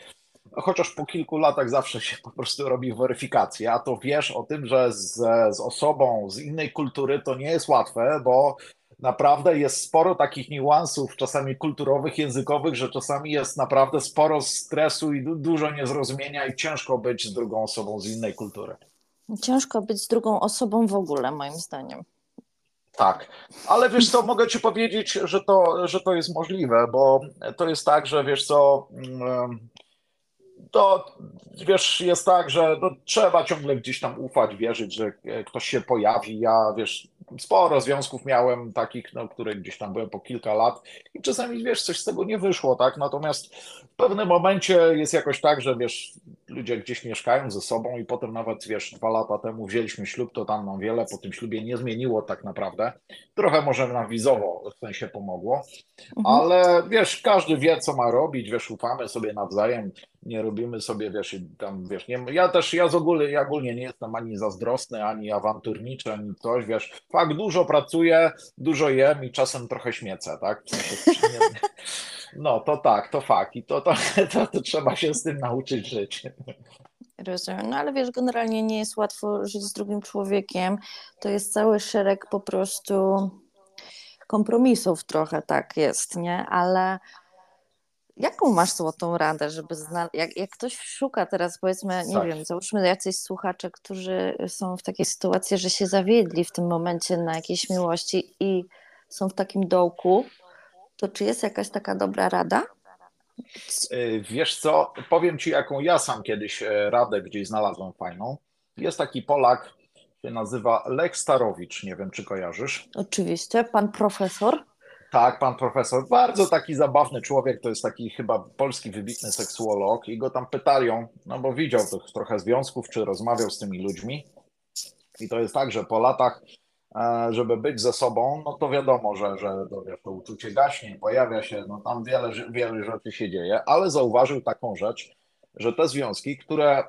chociaż po kilku latach zawsze się po prostu robi weryfikację, a to wiesz o tym, że z, z osobą z innej kultury to nie jest łatwe, bo naprawdę jest sporo takich niuansów, czasami kulturowych, językowych, że czasami jest naprawdę sporo stresu i du dużo niezrozumienia i ciężko być z drugą osobą z innej kultury. Ciężko być z drugą osobą w ogóle, moim zdaniem. Tak, ale wiesz co, mogę ci powiedzieć, że to, że to jest możliwe, bo to jest tak, że wiesz co, mm, to wiesz, jest tak, że no, trzeba ciągle gdzieś tam ufać, wierzyć, że ktoś się pojawi. Ja wiesz, sporo związków miałem takich, no, które gdzieś tam byłem po kilka lat i czasami wiesz, coś z tego nie wyszło, tak? Natomiast w pewnym momencie jest jakoś tak, że wiesz, ludzie gdzieś mieszkają ze sobą i potem nawet wiesz, dwa lata temu wzięliśmy ślub, to tam nam wiele po tym ślubie nie zmieniło tak naprawdę. Trochę może nam wizowo w sensie pomogło, mhm. ale wiesz, każdy wie, co ma robić, wiesz, ufamy sobie nawzajem nie robimy sobie, wiesz, tam, wiesz, nie, ja też, ja z ogóle, ja ogólnie nie jestem ani zazdrosny, ani awanturniczy, ani coś, wiesz, fakt, dużo pracuję, dużo jem i czasem trochę śmiecę, tak? No, to tak, to fakt i to, to, to, to trzeba się z tym nauczyć żyć. Rozumiem. No ale wiesz, generalnie nie jest łatwo żyć z drugim człowiekiem. To jest cały szereg po prostu kompromisów trochę tak jest, nie? Ale Jaką masz złotą radę, żeby znaleźć, jak, jak ktoś szuka teraz, powiedzmy, nie tak. wiem, załóżmy jacyś słuchacze, którzy są w takiej sytuacji, że się zawiedli w tym momencie na jakiejś miłości i są w takim dołku, to czy jest jakaś taka dobra rada? Y, wiesz co, powiem Ci, jaką ja sam kiedyś e, radę gdzieś znalazłem fajną. Jest taki Polak, się nazywa Lech Starowicz, nie wiem, czy kojarzysz. Oczywiście, pan profesor. Tak, pan profesor, bardzo taki zabawny człowiek, to jest taki chyba polski wybitny seksuolog i go tam pytają, no bo widział tych trochę związków, czy rozmawiał z tymi ludźmi. I to jest tak, że po latach, e, żeby być ze sobą, no to wiadomo, że, że to, wiesz, to uczucie gaśnie, pojawia się, no tam wiele, wiele rzeczy się dzieje, ale zauważył taką rzecz, że te związki, które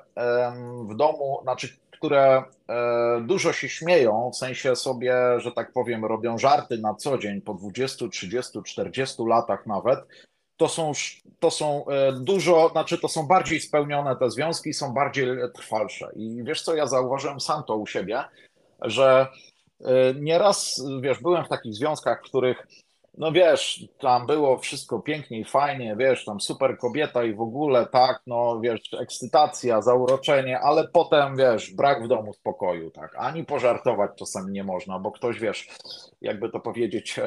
w domu, znaczy które e, dużo się śmieją, w sensie sobie, że tak powiem, robią żarty na co dzień po 20, 30, 40 latach nawet, to są, to są e, dużo, znaczy to są bardziej spełnione te związki, są bardziej trwalsze. I wiesz co, ja zauważyłem sam to u siebie, że e, nieraz, wiesz, byłem w takich związkach, w których no wiesz, tam było wszystko pięknie i fajnie, wiesz, tam super kobieta i w ogóle tak, no wiesz, ekscytacja, zauroczenie, ale potem, wiesz, brak w domu spokoju, tak, ani pożartować czasami nie można, bo ktoś, wiesz, jakby to powiedzieć,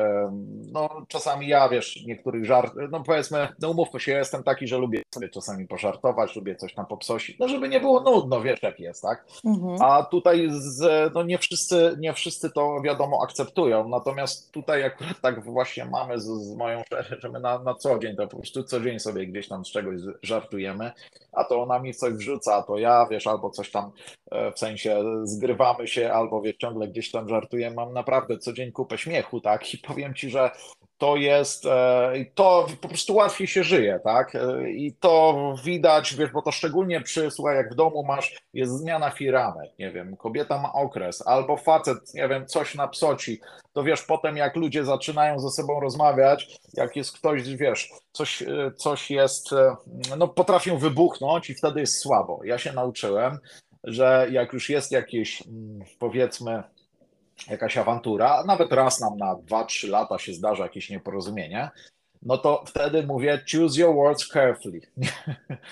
no czasami ja, wiesz, niektórych żart, no powiedzmy, no umówmy się, ja jestem taki, że lubię sobie czasami pożartować, lubię coś tam popsosić, no żeby nie było nudno, wiesz jak jest, tak, mhm. a tutaj z, no nie wszyscy, nie wszyscy to wiadomo akceptują, natomiast tutaj akurat tak właśnie mamy z, z moją że my na, na co dzień to po prostu co dzień sobie gdzieś tam z czegoś żartujemy, a to ona mi coś wrzuca, a to ja, wiesz, albo coś tam e, w sensie zgrywamy się, albo wiesz, ciągle gdzieś tam żartujemy. Mam naprawdę co dzień kupę śmiechu, tak? I powiem ci, że to jest, e, to po prostu łatwiej się żyje, tak? E, I to widać, wiesz, bo to szczególnie przy, słuchaj, jak w domu masz, jest zmiana firanek, nie wiem, kobieta ma okres, albo facet, nie wiem, coś na psoci, to wiesz, potem jak ludzie zaczynają ze sobą rozmawiać, jak jest ktoś, wiesz, coś, e, coś jest, no potrafią wybuchnąć i wtedy jest słabo. Ja się nauczyłem, że jak już jest jakieś, mm, powiedzmy, jakaś awantura, nawet raz nam na 2-3 lata się zdarza jakieś nieporozumienie, no to wtedy mówię choose your words carefully.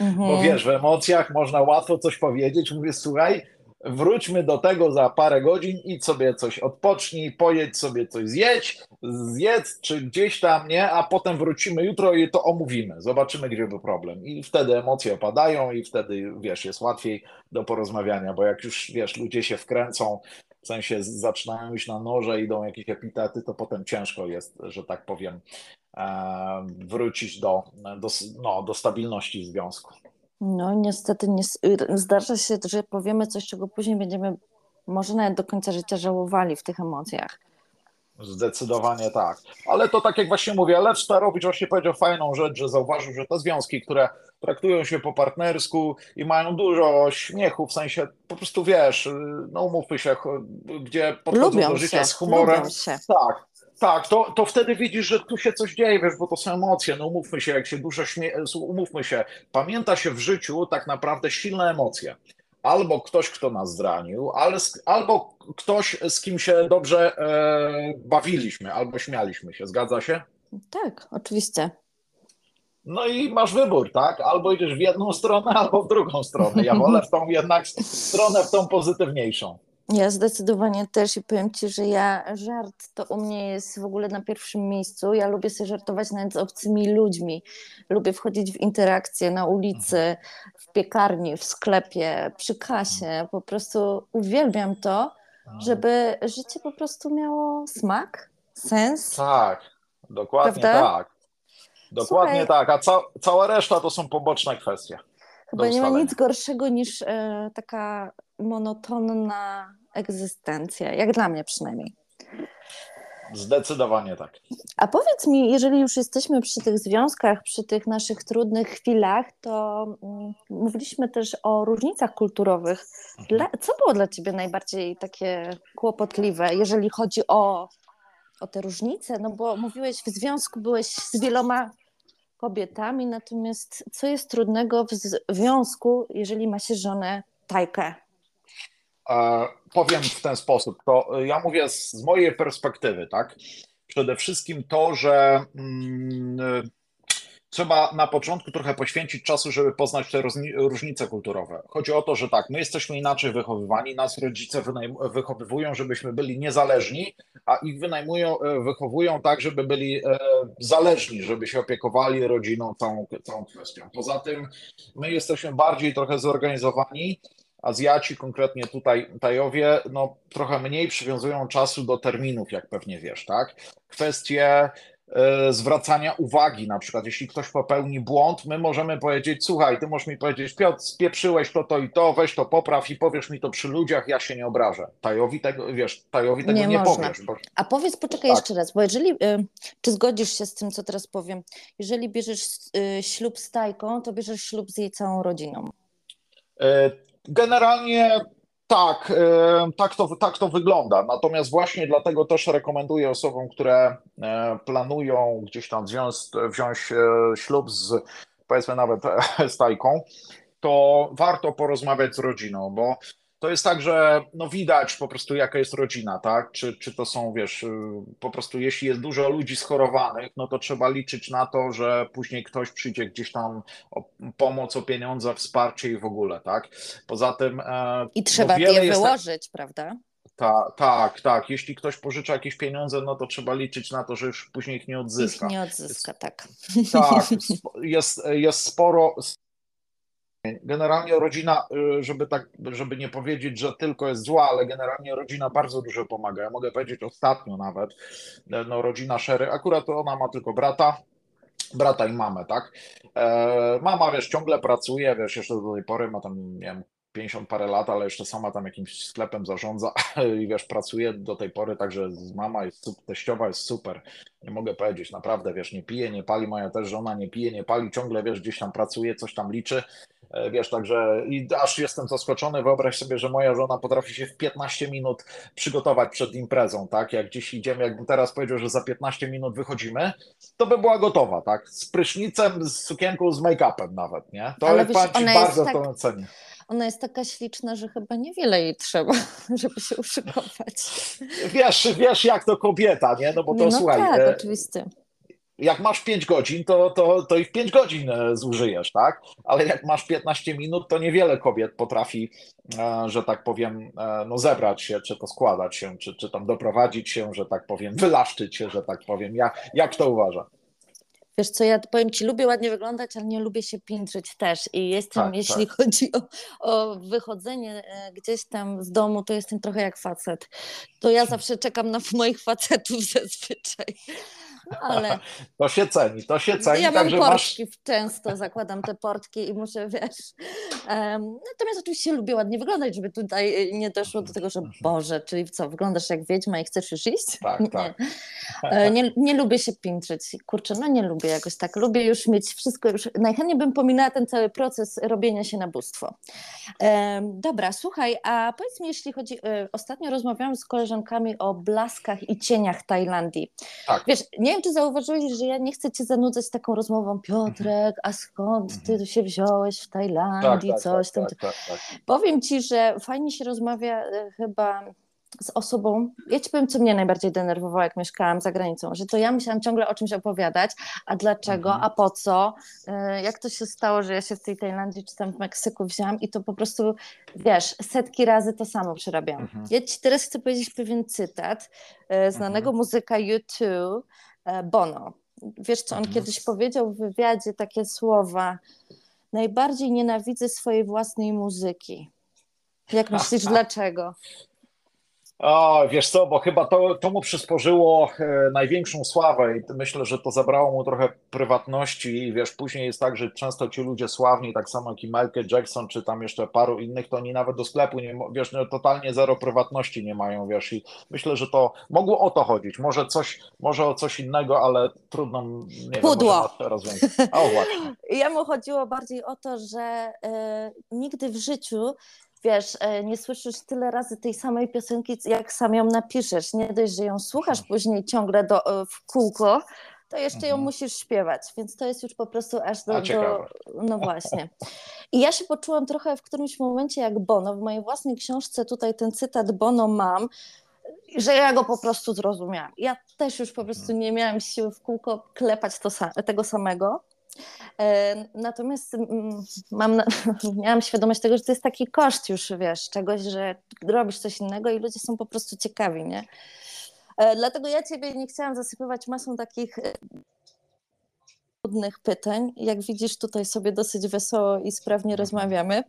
Mhm. Bo wiesz, w emocjach można łatwo coś powiedzieć. Mówię, słuchaj, wróćmy do tego za parę godzin i sobie coś odpocznij, pojedź sobie coś zjedź, zjedz czy gdzieś tam, nie, a potem wrócimy jutro i to omówimy, zobaczymy, gdzie był problem. I wtedy emocje opadają i wtedy, wiesz, jest łatwiej do porozmawiania, bo jak już, wiesz, ludzie się wkręcą w sensie zaczynają iść na noże, idą jakieś epitety, to potem ciężko jest, że tak powiem, e, wrócić do, do, no, do stabilności związku. No niestety nie, zdarza się, że powiemy coś, czego później będziemy może nawet do końca życia żałowali w tych emocjach. Zdecydowanie tak. Ale to tak jak właśnie mówię, Lecz Starowicz właśnie powiedział fajną rzecz, że zauważył, że te związki, które traktują się po partnersku i mają dużo śmiechu, w sensie po prostu wiesz, no umówmy się, gdzie podchodzą lubią do życia się, z humorem. Się. Tak, Tak, to, to wtedy widzisz, że tu się coś dzieje, wiesz, bo to są emocje. No umówmy się, jak się dużo śmie... umówmy się, pamięta się w życiu tak naprawdę silne emocje. Albo ktoś, kto nas zranił, ale, albo ktoś, z kim się dobrze e, bawiliśmy, albo śmialiśmy się. Zgadza się? Tak, oczywiście. No i masz wybór, tak? Albo idziesz w jedną stronę, albo w drugą stronę. Ja wolę w tą jednak stronę, w tą pozytywniejszą. Ja zdecydowanie też i powiem Ci, że ja żart to u mnie jest w ogóle na pierwszym miejscu. Ja lubię sobie żartować nawet z obcymi ludźmi. Lubię wchodzić w interakcje na ulicy, w piekarni, w sklepie, przy kasie. Po prostu uwielbiam to, żeby życie po prostu miało smak, sens. Tak, dokładnie Prawda? tak. Dokładnie Słuchaj, tak, a ca cała reszta to są poboczne kwestie. Chyba nie ma nic gorszego niż e, taka monotonna egzystencja, jak dla mnie przynajmniej. Zdecydowanie tak. A powiedz mi, jeżeli już jesteśmy przy tych związkach, przy tych naszych trudnych chwilach, to um, mówiliśmy też o różnicach kulturowych. Dla, co było dla Ciebie najbardziej takie kłopotliwe, jeżeli chodzi o, o te różnice? No bo mówiłeś, w związku byłeś z wieloma kobietami, natomiast co jest trudnego w związku, jeżeli ma się żonę Tajkę? E, powiem w ten sposób. To ja mówię z, z mojej perspektywy, tak? Przede wszystkim to, że mm, trzeba na początku trochę poświęcić czasu, żeby poznać te różnice kulturowe. Chodzi o to, że tak, my jesteśmy inaczej wychowywani, nas rodzice wychowywują, żebyśmy byli niezależni, a ich wynajmują, e, wychowują tak, żeby byli e, zależni, żeby się opiekowali rodziną, całą, całą kwestią. Poza tym my jesteśmy bardziej trochę zorganizowani, Azjaci, konkretnie tutaj Tajowie, no trochę mniej przywiązują czasu do terminów, jak pewnie wiesz, tak? Kwestie zwracania uwagi, na przykład jeśli ktoś popełni błąd, my możemy powiedzieć, słuchaj, ty możesz mi powiedzieć, Piotr, spieprzyłeś to, to i to, weź to popraw i powiesz mi to przy ludziach, ja się nie obrażę. Tajowi tego, wiesz, Tajowi tego nie, nie powiesz. Bo... A powiedz, poczekaj tak. jeszcze raz, bo jeżeli, y, czy zgodzisz się z tym, co teraz powiem, jeżeli bierzesz y, ślub z Tajką, to bierzesz ślub z jej całą rodziną. E, Generalnie tak, e, tak to, tak to wygląda. Natomiast właśnie dlatego też rekomenduję osobom, które e, planują gdzieś tam wziąć, wziąć e, ślub z powiedzmy nawet z tajką, to warto porozmawiać z rodziną, bo to jest tak, że no widać po prostu jaka jest rodzina, tak? Czy, czy to są, wiesz, y, po prostu jeśli jest dużo ludzi schorowanych, no to trzeba liczyć na to, że później ktoś przyjdzie gdzieś tam o pomoc, o pieniądze, wsparcie i w ogóle, tak? Poza tym... E, I trzeba je wyłożyć, tak... prawda? Ta, tak, tak. Jeśli ktoś pożycza jakieś pieniądze, no to trzeba liczyć na to, że już później ich nie odzyska. Ich nie odzyska, tak. Tak, jest, jest sporo, Generalnie rodzina, y, żeby tak, żeby nie powiedzieć, że tylko jest zła, ale generalnie rodzina bardzo dużo pomaga. Ja mogę powiedzieć ostatnio nawet, no rodzina Szery, akurat ona ma tylko brata, brata i mamę, tak? E, mama, wiesz, ciągle pracuje, wiesz, jeszcze do tej pory ma tam, nie wiem, 50 parę lat, ale jeszcze sama tam jakimś sklepem zarządza i wiesz, pracuje do tej pory, także mama jest, teściowa jest super, nie mogę powiedzieć, naprawdę, wiesz, nie pije, nie pali, moja też żona nie pije, nie pali, ciągle, wiesz, gdzieś tam pracuje, coś tam liczy, e, wiesz, także i aż jestem zaskoczony, wyobraź sobie, że moja żona potrafi się w 15 minut przygotować przed imprezą, tak, jak gdzieś idziemy, jakbym teraz powiedział, że za 15 minut wychodzimy, to by była gotowa, tak, z prysznicem, z sukienką, z make-upem nawet, nie, to Ale wiesz, bardzo tak... to cenię ona jest taka śliczna, że chyba niewiele jej trzeba, żeby się uszykować. Wiesz, wiesz jak to kobieta, nie? No bo to no słuchaj. Tak, e, oczywiście. Jak masz 5 godzin, to, to, to i w 5 godzin e, zużyjesz, tak? Ale jak masz 15 minut, to niewiele kobiet potrafi, e, że tak powiem, no zebrać się, czy to składać się, czy, czy tam doprowadzić się, że tak powiem, wylaszczyć się, że tak powiem. Ja, jak to uważa? Wiesz co, ja powiem Ci, lubię ładnie wyglądać, ale nie lubię się piętrzyć też i jestem, tak, jeśli tak. chodzi o, o, wychodzenie e, gdzieś tam z domu, to jestem trochę jak facet. To ja zawsze czekam na moich facetów zazwyczaj. Ale To się ceni, to się ceni, ja mam także masz... portki często, zakładam te portki i muszę, wiesz. em, natomiast oczywiście lubię ładnie wyglądać, żeby tutaj nie doszło do tego, że Boże, czyli co, wyglądasz jak wiedźma i chcesz już iść? Tak, nie. tak. E, Nie, nie lubię się piętrzyć. Kurczę, no nie lubię jakoś tak. Lubię już mieć wszystko już. Najchętniej bym pominęła ten cały proces robienia się na bóstwo. Em, dobra, słuchaj, a powiedz mi, jeśli chodzi. e, Ostatnio rozmawiałam z koleżankami o blaskach i cieniach Tajlandii. Tak. Wiesz, nie wiem, czy zauważyłeś, że ja nie chcę cię zanudzać taką rozmową. Piotrek, a skąd ty tu się wziąłeś w Mhm. Tak, Tajlandii, tak, coś tak, tam. tak, tak, tak. Powiem ci, że fajnie się rozmawia e, chyba z osobą. Ja ci powiem, co mnie najbardziej denerwowało, jak mieszkałam za granicą, że to ja musiałam ciągle o czymś opowiadać, a dlaczego, Mhm. a po co, E, jak to się stało, że ja się w tej Tajlandii czy tam w Meksyku wzięłam i to po prostu, wiesz, setki razy to samo przerabiałam. Mhm. Ja ci teraz chcę powiedzieć pewien cytat e, znanego Mhm. muzyka U2, e, Bono. Wiesz, co on Mhm. kiedyś powiedział w wywiadzie takie słowa, najbardziej nienawidzę swojej własnej muzyki. Jak myślisz, dlaczego? O, wiesz co, bo chyba to, to mu przysporzyło e, największą sławę i myślę, że to zabrało mu trochę prywatności i wiesz, później jest tak, że często ci ludzie sławni, tak samo jak i Michael Jackson, czy tam jeszcze paru innych, to oni nawet do sklepu nie, wiesz, no, totalnie zero prywatności nie mają, wiesz, i myślę, że to mogło o to chodzić, może coś, może o coś innego, ale trudno, nie wiem, Pudło. na rozwiązać. O, właśnie. Jemu chodziło bardziej o to, że e, nigdy w życiu, wiesz, e, nie słyszysz tyle razy tej samej piosenki, jak sam ją napiszesz. Nie dość, że ją słuchasz później ciągle do, e, w kółko, to jeszcze ją Mhm. musisz śpiewać, więc to jest już po prostu aż do, do... No właśnie. I ja się poczułam trochę w którymś momencie jak Bono. W mojej własnej książce tutaj ten cytat Bono mam, że ja go po prostu zrozumiałam. Ja też już po prostu nie miałam siły w kółko klepać to, tego samego. E, Natomiast mm, mam, miałam świadomość tego, że to jest taki koszt już, wiesz, czegoś, że robisz coś innego i ludzie są po prostu ciekawi, nie? E, Dlatego ja ciebie nie chciałam zasypywać masą takich e, trudnych pytań. Jak widzisz, tutaj sobie dosyć wesoło i sprawnie rozmawiamy.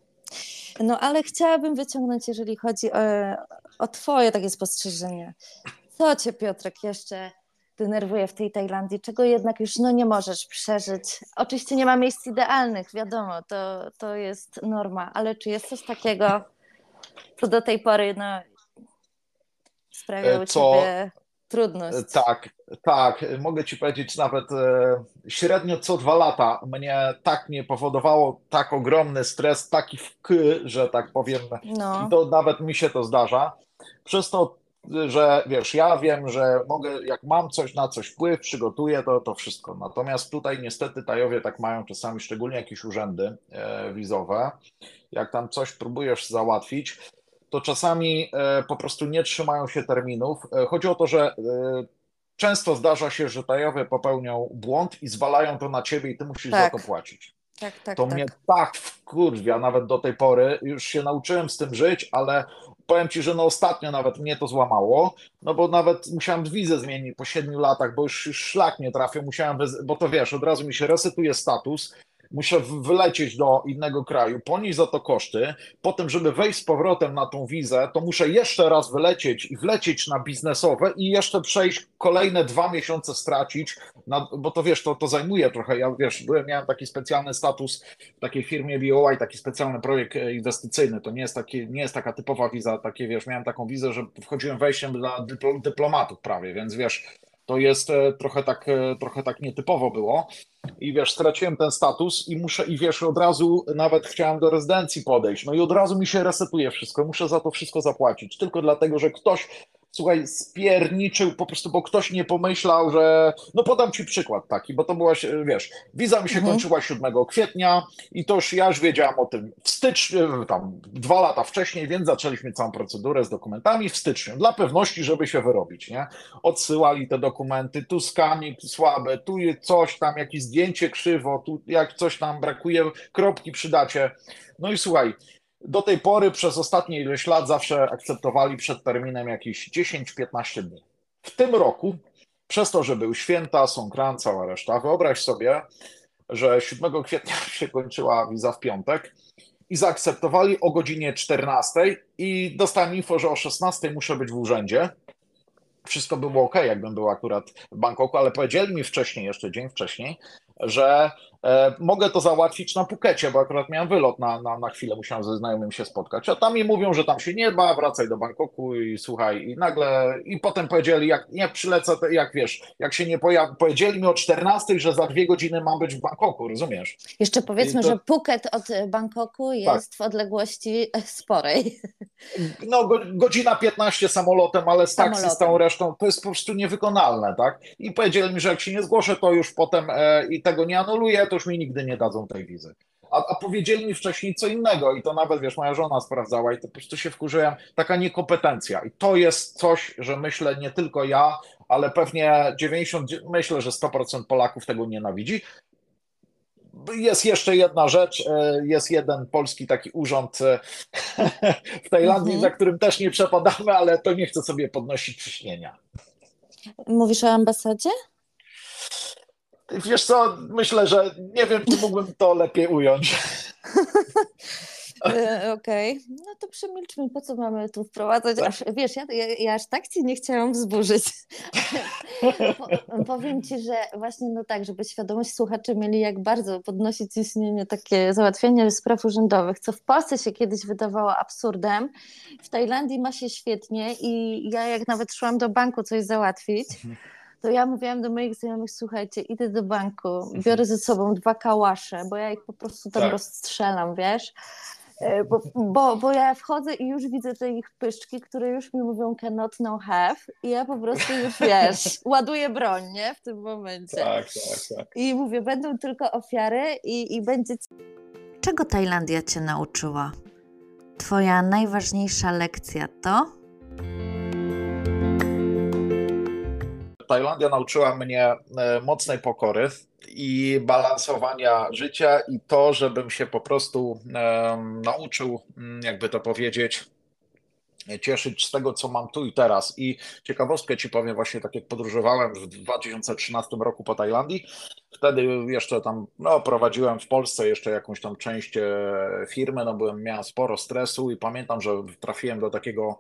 No ale chciałabym wyciągnąć, jeżeli chodzi o, o twoje takie spostrzeżenie. Co cię, Piotrek, jeszcze denerwuje w tej Tajlandii, czego jednak już no, nie możesz przeżyć? Oczywiście nie ma miejsc idealnych, wiadomo, to, to jest norma, ale czy jest coś takiego, co do tej pory no, sprawiało E, co- ciebie trudność? Tak, tak. Mogę ci powiedzieć, nawet e, średnio co dwa lata mnie tak nie powodowało tak ogromny stres, taki wk, że tak powiem, No, to nawet mi się to zdarza. Przez to, że wiesz, ja wiem, że mogę, jak mam coś na coś wpływ, przygotuję to, to wszystko. Natomiast tutaj niestety Tajowie tak mają czasami, szczególnie jakieś urzędy e, wizowe, jak tam coś próbujesz załatwić, to czasami e, po prostu nie trzymają się terminów. E, Chodzi o to, że często zdarza się, że Tajowie popełnią błąd i zwalają to na ciebie i ty musisz za Tak. to płacić. tak, tak, To tak. mnie tak wkurwia nawet do tej pory. Już się nauczyłem z tym żyć, ale powiem ci, że no ostatnio nawet mnie to złamało, no bo nawet musiałem wizę zmienić po siedmiu latach, bo już, już szlak nie trafił, musiałem, bo to wiesz, od razu mi się resetuje status, muszę wylecieć do innego kraju, ponieść za to koszty, potem, żeby wejść z powrotem na tą wizę, to muszę jeszcze raz wylecieć i wlecieć na biznesowe i jeszcze przejść kolejne dwa miesiące stracić, na, bo to wiesz, to, to zajmuje trochę, ja wiesz, byłem, miałem taki specjalny status w takiej firmie BOI, taki specjalny projekt e, inwestycyjny, to nie jest, takie, nie jest taka typowa wiza, takie wiesz, miałem taką wizę, że wchodziłem wejściem dla dyplo, dyplomatów prawie, więc wiesz, to jest e, trochę tak, e, trochę tak nietypowo było. I wiesz, straciłem ten status i muszę, i wiesz, od razu nawet chciałem do rezydencji podejść, no i od razu mi się resetuje wszystko, muszę za to wszystko zapłacić, tylko dlatego, że ktoś słuchaj, spierniczył po prostu, bo ktoś nie pomyślał, że. No podam ci przykład taki, bo to była, się- wiesz, wiza mi się Mhm. kończyła 7 kwietnia i to już ja już wiedziałam o tym w styczniu, tam dwa lata wcześniej, więc zaczęliśmy całą procedurę z dokumentami w styczniu, dla pewności, żeby się wyrobić, nie? Odsyłali te dokumenty, tu skanik słabe, tu jest coś tam, jakieś zdjęcie krzywo, tu jak coś tam brakuje, kropki przy dacie. No i słuchaj, do tej pory przez ostatnie ileś lat zawsze akceptowali przed terminem jakieś 10-15 dni. W tym roku, przez to, że były święta, Songkran, cała reszta, wyobraź sobie, że 7 kwietnia się kończyła wiza w piątek i zaakceptowali o godzinie 14 i dostałem info, że o 16 muszę być w urzędzie. wszystko by było ok, jakbym był akurat w Bangkoku, ale powiedzieli mi wcześniej, jeszcze dzień wcześniej, że e, mogę to załatwić na Pukecie, bo akurat miałem wylot na, na, na chwilę, musiałem ze znajomym się spotkać, a tam mi mówią, że tam się nie ba, wracaj do Bangkoku i słuchaj, i nagle, i potem powiedzieli, jak nie przylecę, jak wiesz, jak się nie pojawi, powiedzieli mi o 14, że za dwie godziny mam być w Bangkoku, rozumiesz? Jeszcze powiedzmy, to- że Phuket od Bangkoku jest w odległości sporej. No, go, godzina 15 samolotem, ale z taksi, z całą resztą, to jest po prostu niewykonalne, tak? I powiedzieli mi, że jak się nie zgłoszę, to już potem e, i tego nie anuluję, to już mi nigdy nie dadzą tej wizy. A, a powiedzieli mi wcześniej co innego i to nawet, wiesz, moja żona sprawdzała i to po prostu się wkurzyłem. Taka niekompetencja. I to jest coś, że myślę nie tylko ja, ale pewnie 90, myślę, że 100% Polaków tego nienawidzi. Jest jeszcze jedna rzecz, e, jest jeden polski taki urząd e, w Tajlandii, Mhm. za którym też nie przepadamy, ale to nie chcę sobie podnosić ciśnienia. Mówisz o ambasadzie? Wiesz co, myślę, że nie wiem, czy mógłbym to lepiej ująć. E, Okej, no to przemilczmy, po co mamy tu wprowadzać, aż, wiesz, ja, ja, ja aż tak ci nie chciałam wzburzyć. po, powiem ci, że właśnie no tak, żeby świadomość słuchaczy mieli, jak bardzo podnosi ciśnienie takie załatwianie spraw urzędowych, co w Polsce się kiedyś wydawało absurdem, w Tajlandii ma się świetnie i ja jak nawet szłam do banku coś załatwić, to ja mówiłam do moich znajomych, słuchajcie, idę do banku, biorę ze sobą dwa kałasze, bo ja ich po prostu tam Tak. rozstrzelam, wiesz? E, Bo, bo, bo ja wchodzę i już widzę te ich pyszczki, które już mi mówią cannot, no have i ja po prostu już, wiesz, ładuję broń, nie? W tym momencie. Tak, tak, tak. I mówię, będą tylko ofiary i, i będzie Czego Tajlandia Cię nauczyła? Twoja najważniejsza lekcja to? Tajlandia nauczyła mnie e, mocnej pokory i balansowania życia i to, żebym się po prostu nauczył, mm, jakby to powiedzieć, cieszyć z tego, co mam tu i teraz. I ciekawostkę ci powiem, właśnie tak jak podróżowałem w 2013 roku po Tajlandii, wtedy jeszcze tam no, prowadziłem w Polsce jeszcze jakąś tam część e, firmy, no byłem, miałem sporo stresu i pamiętam, że trafiłem do takiego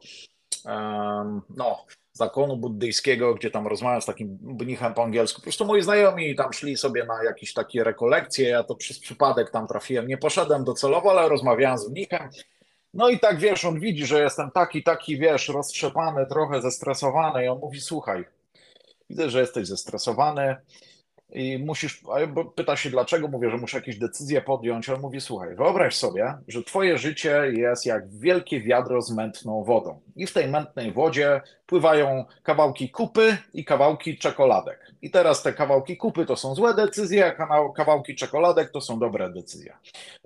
no, zakonu buddyjskiego, gdzie tam rozmawiam z takim mnichem po angielsku. Po prostu moi znajomi tam szli sobie na jakieś takie rekolekcje, ja to przez przypadek tam trafiłem. Nie poszedłem docelowo, ale rozmawiałem z mnichem. No i tak wiesz, on widzi, że jestem taki, taki, wiesz, roztrzepany, trochę zestresowany i on mówi, słuchaj, widzę, że jesteś zestresowany i musisz, bo pyta się dlaczego, mówię, że muszę jakieś decyzje podjąć, on mówi, słuchaj, wyobraź sobie, że twoje życie jest jak wielkie wiadro z mętną wodą i w tej mętnej wodzie pływają kawałki kupy i kawałki czekoladek. I teraz te kawałki kupy to są złe decyzje, a kawałki czekoladek to są dobre decyzje.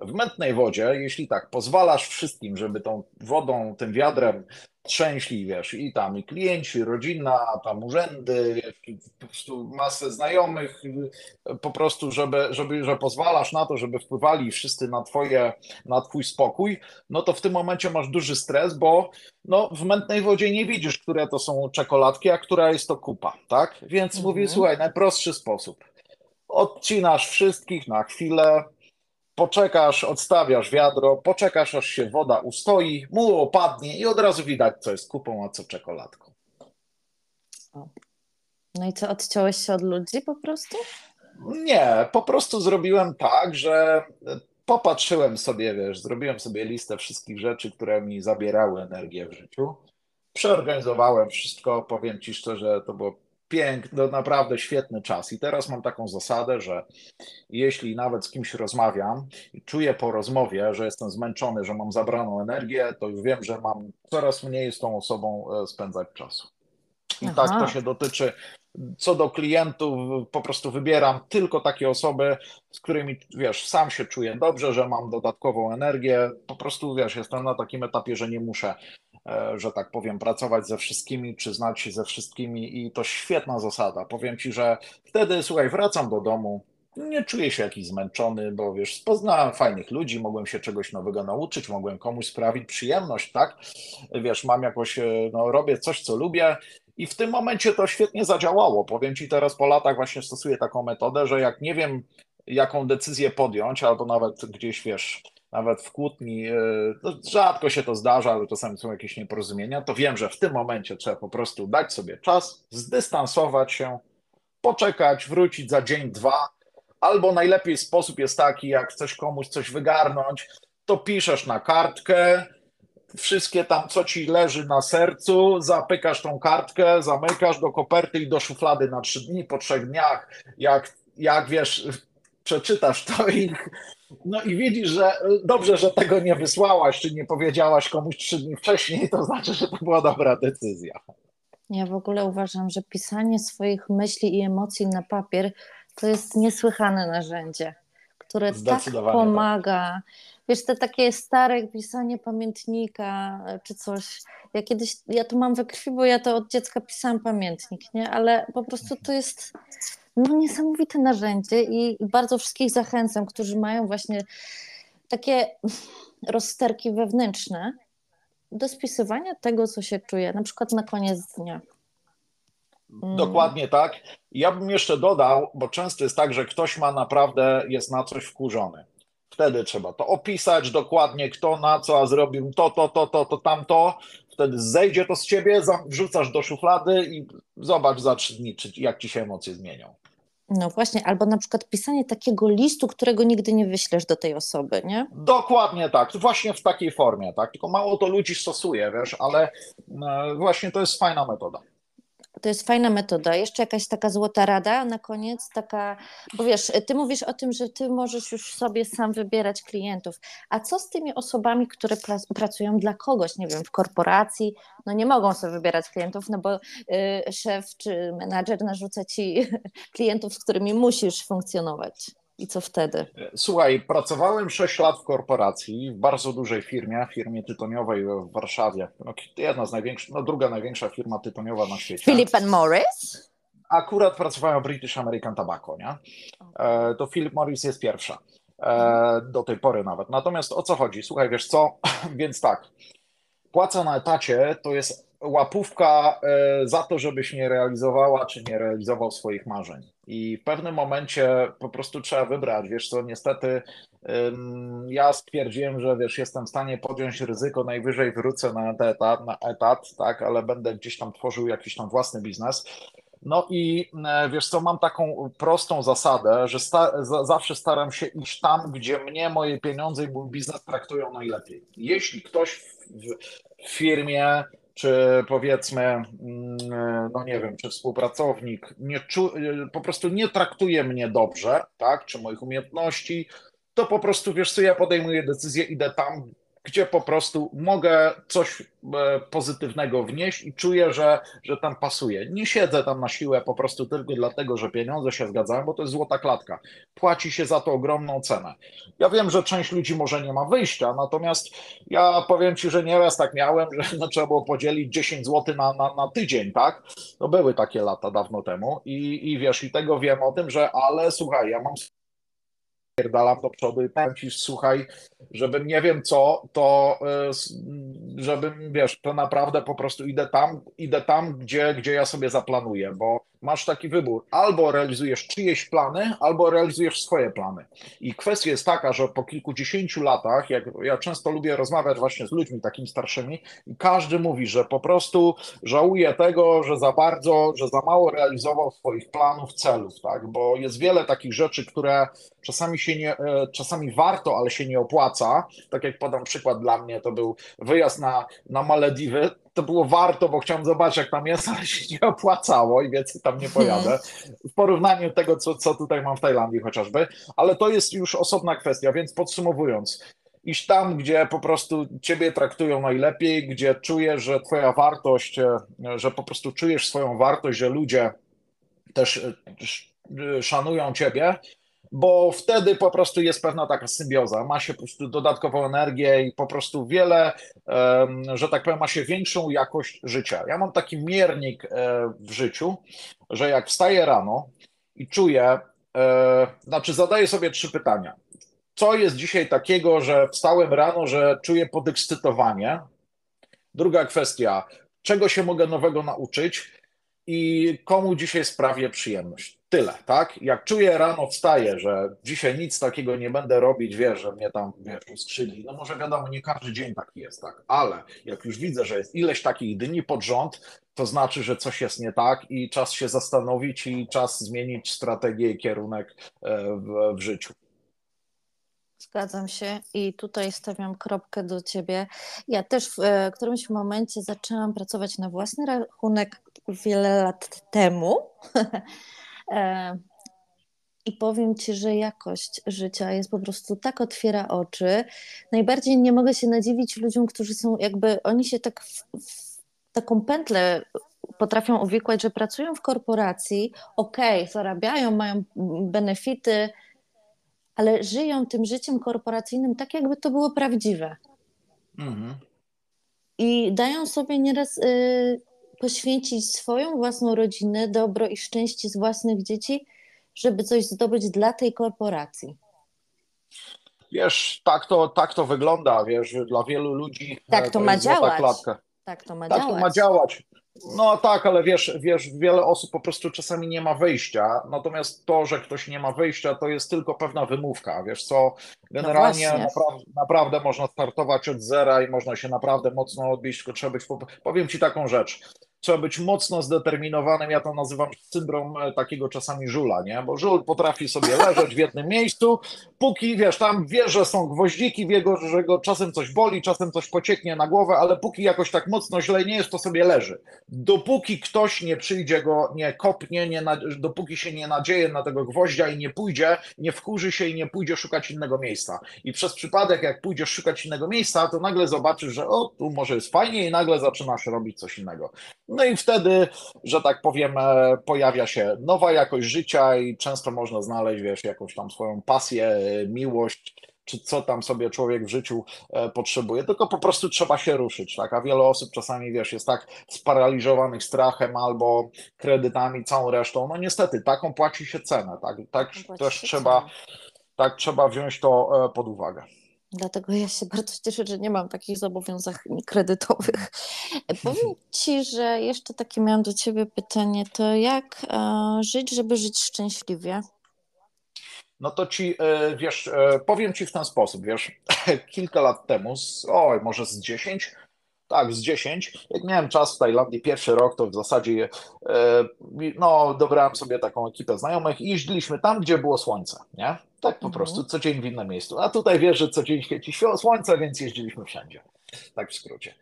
W mętnej wodzie, jeśli tak pozwalasz wszystkim, żeby tą wodą, tym wiadrem trzęśli, wiesz, i tam i klienci, rodzina, tam urzędy, po prostu masę znajomych, po prostu, żeby, żeby, że pozwalasz na to, żeby wpływali wszyscy na twoje, na twój spokój, no to w tym momencie masz duży stres, bo no, w mętnej wodzie nie widzisz, które to są czekoladki, a która jest to kupa, tak? Więc Mhm. mówię, słuchaj, najprostszy sposób. Odcinasz wszystkich na chwilę, poczekasz, odstawiasz wiadro, poczekasz, aż się woda ustoi, mu opadnie i od razu widać, co jest kupą, a co czekoladką. No i co, odciąłeś się od ludzi po prostu? Nie, po prostu zrobiłem tak, że popatrzyłem sobie, wiesz, zrobiłem sobie listę wszystkich rzeczy, które mi zabierały energię w życiu. Przeorganizowałem wszystko, powiem ci szczerze, to było piękny, no naprawdę świetny czas. I teraz mam taką zasadę, że jeśli nawet z kimś rozmawiam i czuję po rozmowie, że jestem zmęczony, że mam zabraną energię, to już wiem, że mam coraz mniej z tą osobą e, spędzać czasu. I Aha. tak to się dotyczy. Co do klientów, po prostu wybieram tylko takie osoby, z którymi, wiesz, sam się czuję dobrze, że mam dodatkową energię. Po prostu, wiesz, jestem na takim etapie, że nie muszę, że tak powiem, pracować ze wszystkimi, czy znać się ze wszystkimi i to świetna zasada. Powiem ci, że wtedy, słuchaj, wracam do domu, nie czuję się jakiś zmęczony, bo wiesz, poznałem fajnych ludzi, mogłem się czegoś nowego nauczyć, mogłem komuś sprawić przyjemność, tak? Wiesz, mam jakoś, e, no, robię coś, co lubię. I w tym momencie to świetnie zadziałało. Powiem ci teraz po latach właśnie stosuję taką metodę, że jak nie wiem, jaką decyzję podjąć, albo nawet gdzieś wiesz, nawet w kłótni, no rzadko się to zdarza, ale czasami są jakieś nieporozumienia, to wiem, że w tym momencie trzeba po prostu dać sobie czas, zdystansować się, poczekać, wrócić za dzień, dwa, albo najlepiej sposób jest taki, jak chcesz komuś coś wygarnąć, to piszesz na kartkę, wszystkie tam, co ci leży na sercu, zapykasz tą kartkę, zamykasz do koperty i do szuflady na trzy dni, po trzech dniach, jak, jak wiesz, przeczytasz to i, no i widzisz, że dobrze, że tego nie wysłałaś, czy nie powiedziałaś komuś trzy dni wcześniej, to znaczy, że to była dobra decyzja. Ja w ogóle uważam, że pisanie swoich myśli i emocji na papier to jest niesłychane narzędzie, które tak pomaga. Tak. Wiesz, te takie stare pisanie pamiętnika e, czy coś. Ja kiedyś, ja to mam we krwi, bo ja to od dziecka pisałam pamiętnik, nie? Ale po prostu to jest no, niesamowite narzędzie i bardzo wszystkich zachęcam, którzy mają właśnie takie rozsterki wewnętrzne do spisywania tego, co się czuje, na przykład na koniec dnia. Mm. Dokładnie tak. Ja bym jeszcze dodał, bo często jest tak, że ktoś ma naprawdę, jest na coś wkurzony. Wtedy trzeba to opisać dokładnie, kto na co, a zrobił to, to, to, to, to, tamto. Wtedy zejdzie to z ciebie, wrzucasz do szuflady i zobacz za trzy dni, jak ci się emocje zmienią. No właśnie, albo na przykład pisanie takiego listu, którego nigdy nie wyślesz do tej osoby, nie? Dokładnie tak, właśnie w takiej formie, tak. Tylko mało to ludzi stosuje, wiesz, ale e, właśnie to jest fajna metoda. To jest fajna metoda. Jeszcze jakaś taka złota rada na koniec, taka, bo wiesz, ty mówisz o tym, że ty możesz już sobie sam wybierać klientów. A co z tymi osobami, które pracują dla kogoś, nie wiem, w korporacji, no nie mogą sobie wybierać klientów, no bo y, szef czy menadżer narzuca ci klientów, z którymi musisz funkcjonować. I co wtedy? Słuchaj, pracowałem 6 lat w korporacji, w bardzo dużej firmie, firmie tytoniowej w Warszawie. No, jedna z największych, no druga największa firma tytoniowa na świecie. Philip Morris? Akurat pracowałem w British American Tobacco, nie? E, to Philip Morris jest pierwsza. E, do tej pory nawet. Natomiast o co chodzi? Słuchaj, wiesz co? Więc tak, płaca na etacie to jest łapówka e, za to, żebyś nie realizowała czy nie realizował swoich marzeń. I w pewnym momencie po prostu trzeba wybrać. Wiesz co, niestety ja stwierdziłem, że wiesz, jestem w stanie podjąć ryzyko, najwyżej wrócę na etat, na etat, tak, ale będę gdzieś tam tworzył jakiś tam własny biznes. No i e, wiesz co, mam taką prostą zasadę, że sta zawsze staram się iść tam, gdzie mnie moje pieniądze i mój biznes traktują najlepiej. Jeśli ktoś w, w firmie czy powiedzmy, mm, no nie wiem, czy współpracownik nie czu, po prostu nie traktuje mnie dobrze, tak, czy moich umiejętności, to po prostu wiesz co, ja podejmuję decyzję, idę tam, gdzie po prostu mogę coś e, pozytywnego wnieść i czuję, że, że tam pasuje. Nie siedzę tam na siłę po prostu tylko dlatego, że pieniądze się zgadzają, bo to jest złota klatka. Płaci się za to ogromną cenę. Ja wiem, że część ludzi może nie ma wyjścia, natomiast ja powiem Ci, że nieraz tak miałem, że no, trzeba było podzielić 10 zł na, na, na tydzień, tak? To były takie lata dawno temu i, i wiesz, i tego wiem o tym, że ale słuchaj, ja mam pierdalam do przodu i powiem ci, słuchaj, żebym nie wiem co, to e, żebym, wiesz, to naprawdę po prostu idę tam, idę tam, gdzie, gdzie ja sobie zaplanuję, bo masz taki wybór. Albo realizujesz czyjeś plany, albo realizujesz swoje plany. I kwestia jest taka, że po kilkudziesięciu latach, jak ja często lubię rozmawiać właśnie z ludźmi takimi starszymi, i każdy mówi, że po prostu żałuje tego, że za bardzo, że za mało realizował swoich planów, celów, tak? Bo jest wiele takich rzeczy, które czasami się nie, e, czasami warto, ale się nie opłaca. Tak jak podam przykład dla mnie, to był wyjazd na, na Malediwy to było warto, bo chciałem zobaczyć, jak tam jest, ale się nie opłacało i więcej tam nie pojadę. W porównaniu do tego, co, co tutaj mam w Tajlandii chociażby, ale to jest już osobna kwestia, więc podsumowując, iść tam, gdzie po prostu ciebie traktują najlepiej, gdzie czujesz, że twoja wartość, e, że po prostu czujesz swoją wartość, że ludzie też e, szanują ciebie, bo wtedy po prostu jest pewna taka symbioza. Ma się po prostu dodatkową energię i po prostu wiele, że tak powiem, ma się większą jakość życia. Ja mam taki miernik e, w życiu, że jak wstaję rano i czuję, e, znaczy zadaję sobie trzy pytania. Co jest dzisiaj takiego, że wstałem rano, że czuję podekscytowanie? Druga kwestia, czego się mogę nowego nauczyć i komu dzisiaj sprawię przyjemność? Tyle, tak? Jak czuję rano wstaję, że dzisiaj nic takiego nie będę robić, wiesz, że mnie tam, wiesz, uskrzydli. No może wiadomo, nie każdy dzień taki jest, tak? Ale jak już widzę, że jest ileś takich dni pod rząd, to znaczy, że coś jest nie tak i czas się zastanowić i czas zmienić strategię i kierunek e, w, w życiu. Zgadzam się i tutaj stawiam kropkę do ciebie. Ja też w e, którymś momencie zaczęłam pracować na własny rachunek wiele lat temu. E, I powiem ci, że jakość życia jest po prostu tak otwiera oczy. Najbardziej nie mogę się nadziwić ludziom, którzy są jakby, oni się tak w, w taką pętlę potrafią uwikłać, że pracują w korporacji, okej, okay, zarabiają, mają benefity, ale żyją tym życiem korporacyjnym tak, jakby to było prawdziwe. Mhm. I dają sobie nieraz y, poświęcić swoją własną rodzinę, dobro i szczęście z własnych dzieci, żeby coś zdobyć dla tej korporacji. Wiesz, tak to, tak to wygląda, wiesz, dla wielu ludzi. Tak to, to ma działać. Tak to ma tak działać. To ma działać. No tak, ale wiesz, wiesz, wiele osób po prostu czasami nie ma wyjścia, natomiast to, że ktoś nie ma wyjścia, to jest tylko pewna wymówka, wiesz co, generalnie no naprawdę, naprawdę można startować od zera i można się naprawdę mocno odbić, tylko trzeba być, powiem Ci taką rzecz, trzeba być mocno zdeterminowanym. Ja to nazywam syndrom e, takiego czasami żula, nie? Bo żul potrafi sobie leżeć w jednym miejscu, póki wiesz, tam wie, że są gwoździki, wie, że go czasem coś boli, czasem coś pocieknie na głowę, ale póki jakoś tak mocno źle nie jest, to sobie leży. Dopóki ktoś nie przyjdzie go, nie kopnie, nie dopóki się nie nadzieje na tego gwoździa i nie pójdzie, nie wkurzy się i nie pójdzie szukać innego miejsca. I przez przypadek, jak pójdziesz szukać innego miejsca, to nagle zobaczysz, że o, tu może jest fajnie i nagle zaczynasz robić coś innego. No i wtedy, że tak powiem, e, pojawia się nowa jakość życia i często można znaleźć, wiesz, jakąś tam swoją pasję, e, miłość, czy co tam sobie człowiek w życiu e, potrzebuje, tylko po prostu trzeba się ruszyć, tak? A wiele osób czasami, wiesz, jest tak sparaliżowanych strachem albo kredytami, całą resztą. No niestety, taką płaci się cenę, tak? Tak też trzeba, tak trzeba wziąć to pod uwagę. Dlatego ja się bardzo cieszę, że nie mam takich zobowiązań kredytowych. Powiem Ci, że jeszcze takie miałam do Ciebie pytanie, to jak e, żyć, żeby żyć szczęśliwie? No to Ci, e, wiesz, e, powiem Ci w ten sposób, wiesz, kilka lat temu, oj, może z 10, tak, z 10. Jak miałem czas w Tajlandii, pierwszy rok, to w zasadzie no, dobrałem sobie taką ekipę znajomych i jeździliśmy tam, gdzie było słońce, nie? Tak po mhm. prostu, co dzień w innym miejscu. A tutaj wiesz, że co dzień świeci słońce, więc jeździliśmy wszędzie. Tak w skrócie.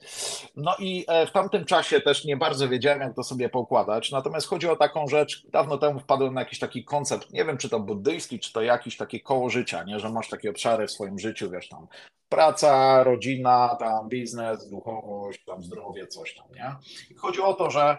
No i e, w tamtym czasie też nie bardzo wiedziałem, jak to sobie poukładać. Natomiast chodzi o taką rzecz, dawno temu wpadłem na jakiś taki koncept, nie wiem, czy to buddyjski, czy to jakiś takie koło życia, nie? że masz takie obszary w swoim życiu, wiesz, tam praca, rodzina, tam biznes, duchowość, tam zdrowie, coś tam, nie? I chodzi o to, że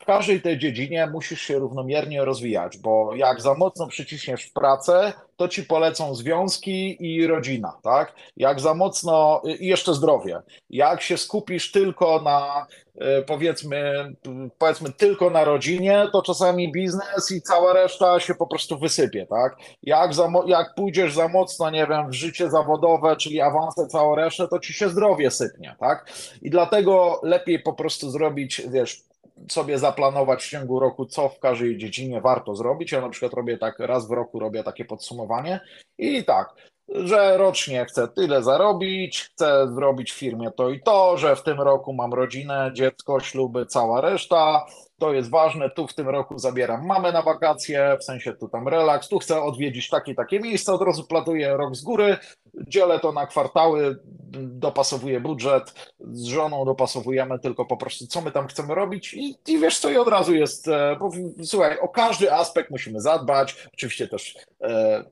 w każdej tej dziedzinie musisz się równomiernie rozwijać, bo jak za mocno przyciśniesz w pracę, to ci polecą związki i rodzina, tak? Jak za mocno i jeszcze zdrowie. Jak się skupisz tylko na e, powiedzmy, powiedzmy tylko na rodzinie, to czasami biznes i cała reszta się po prostu wysypie, tak? Jak, za, jak pójdziesz za mocno, nie wiem, w życie zawodowe, czyli awanse, całą resztę, to ci się zdrowie sypnie, tak? I dlatego lepiej po prostu zrobić, wiesz, sobie zaplanować w ciągu roku, co w każdej dziedzinie warto zrobić. Ja na przykład robię tak, raz w roku robię takie podsumowanie i tak, że rocznie chcę tyle zarobić, chcę zrobić w firmie to i to, że w tym roku mam rodzinę, dziecko, śluby, cała reszta, to jest ważne, tu w tym roku zabieram. Mamę na wakacje, w sensie tu tam relaks, tu chcę odwiedzić takie takie miejsca, od razu platuję rok z góry, dzielę to na kwartały, dopasowuję budżet, z żoną dopasowujemy tylko po prostu, co my tam chcemy robić i, i wiesz co, i od razu jest, e, bo, słuchaj, o każdy aspekt musimy zadbać, oczywiście też e,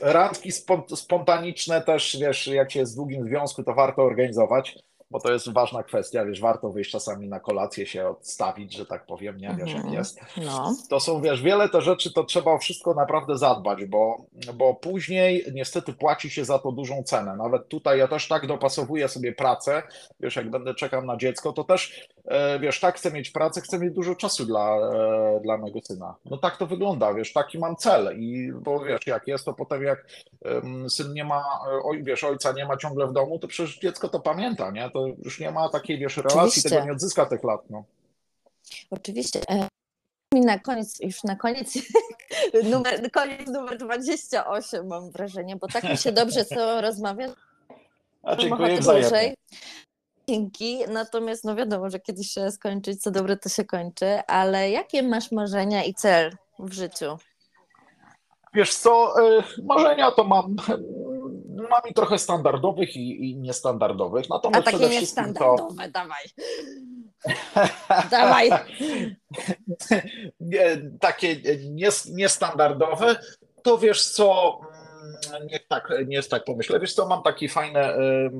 randki spontaniczne też, wiesz, jak się jest w długim związku, to warto organizować bo to jest ważna kwestia, wiesz, warto wyjść czasami na kolację, się odstawić, że tak powiem, nie wiesz jak mhm. jest. No. To są, wiesz, wiele te rzeczy, to trzeba o wszystko naprawdę zadbać, bo, bo później niestety płaci się za to dużą cenę. Nawet tutaj ja też tak dopasowuję sobie pracę, wiesz, jak będę czekał na dziecko, to też, wiesz, tak chcę mieć pracę, chcę mieć dużo czasu dla, e, dla mojego syna. No tak to wygląda, wiesz, taki mam cel i bo wiesz, jak jest, to potem jak syn nie ma, oj, wiesz, ojca nie ma ciągle w domu, to przecież dziecko to pamięta, nie? To już nie ma takiej, wiesz, relacji, Oczywiście. tego nie odzyska tych lat, no. Oczywiście. E, mi na koniec, już na koniec, numer, koniec numer 28 mam wrażenie, bo tak mi się dobrze z tobą rozmawia, A dziękuję dłużej. Dzięki, natomiast no wiadomo, że kiedyś się skończyć, co dobre to się kończy, ale jakie masz marzenia i cel w życiu? Wiesz co, y, marzenia to mam, mam i trochę standardowych i, i niestandardowych. A Natomiast takie przede wszystkim to... niestandardowe, dawaj. Dawaj. takie nies, niestandardowe, to wiesz co, niech tak, niech tak pomyślę. Wiesz co, mam takie fajne, e,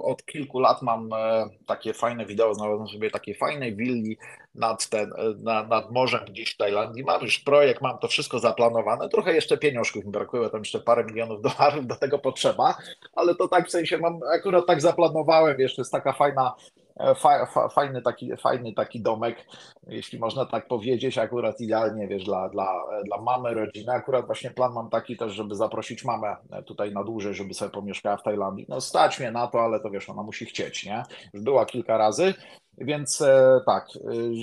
od kilku lat mam e, takie fajne wideo, znalazłem sobie takiej fajnej willi nad, ten, e, na, nad morzem gdzieś w Tajlandii. Mam już projekt, mam to wszystko zaplanowane. Trochę jeszcze pieniążków mi brakuje, tam jeszcze parę milionów dolarów do tego potrzeba, ale to tak w sensie mam, akurat tak zaplanowałem, to jest taka fajna, fa, fa, fajny, taki, fajny taki domek, jeśli można tak powiedzieć, akurat idealnie, wiesz, dla, dla, dla mamy, rodziny. Akurat właśnie plan mam taki też, żeby zaprosić mamę tutaj na dłużej, żeby sobie pomieszkała w Tajlandii. No stać mnie na to, ale to wiesz, ona musi chcieć, nie? Już była kilka razy, więc e, tak,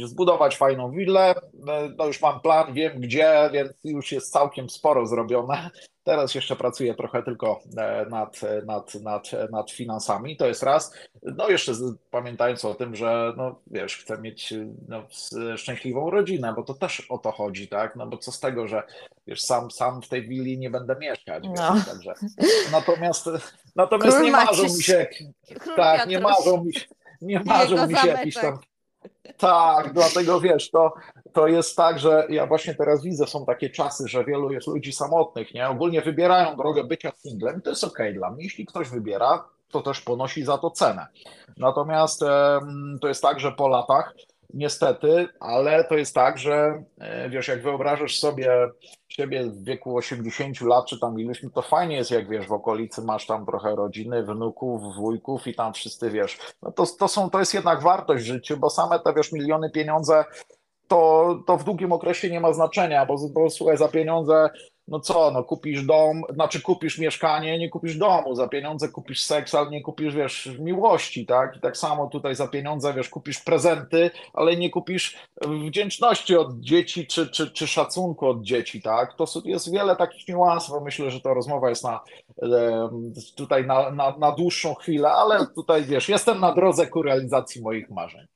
e, zbudować fajną willę, e, no już mam plan, wiem gdzie, więc już jest całkiem sporo zrobione. Teraz jeszcze pracuję trochę tylko e, nad, nad, nad, nad finansami, to jest raz. No jeszcze pamiętając o tym, że no wiesz, chcę mieć no, szczęśliwą rodzinę, bo to też o to chodzi, tak? No bo co z tego, że wiesz, sam, sam w tej willi nie będę mieszkać, No. wiesz, także. Natomiast, natomiast Król nie marzą mi się, Król tak, nie marzą mi się, nie marzą mi się jakieś tam. Tak, dlatego wiesz, to, to jest tak, że ja właśnie teraz widzę, są takie czasy, że wielu jest ludzi samotnych, nie? Ogólnie wybierają drogę bycia singlem to jest okej dla mnie. Jeśli ktoś wybiera, to też ponosi za to cenę. Natomiast to jest tak, że po latach, niestety, ale to jest tak, że e, wiesz, jak wyobrażasz sobie siebie w wieku 80 lat, czy tam iluś, no to fajnie jest, jak wiesz, w okolicy masz tam trochę rodziny, wnuków, wujków i tam wszyscy, wiesz, no to, to są, to jest jednak wartość w życiu, bo same te, wiesz, miliony pieniądze, to, to w długim okresie nie ma znaczenia, bo, bo słuchaj, za pieniądze, no co, no kupisz dom, znaczy kupisz mieszkanie, nie kupisz domu, za pieniądze kupisz seks, ale nie kupisz, wiesz, miłości, tak? I tak samo tutaj za pieniądze, wiesz, kupisz prezenty, ale nie kupisz wdzięczności od dzieci, czy, czy, czy szacunku od dzieci, tak? To jest wiele takich niuansów, myślę, że ta rozmowa jest na, tutaj na, na, na dłuższą chwilę, ale tutaj, wiesz, jestem na drodze ku realizacji moich marzeń.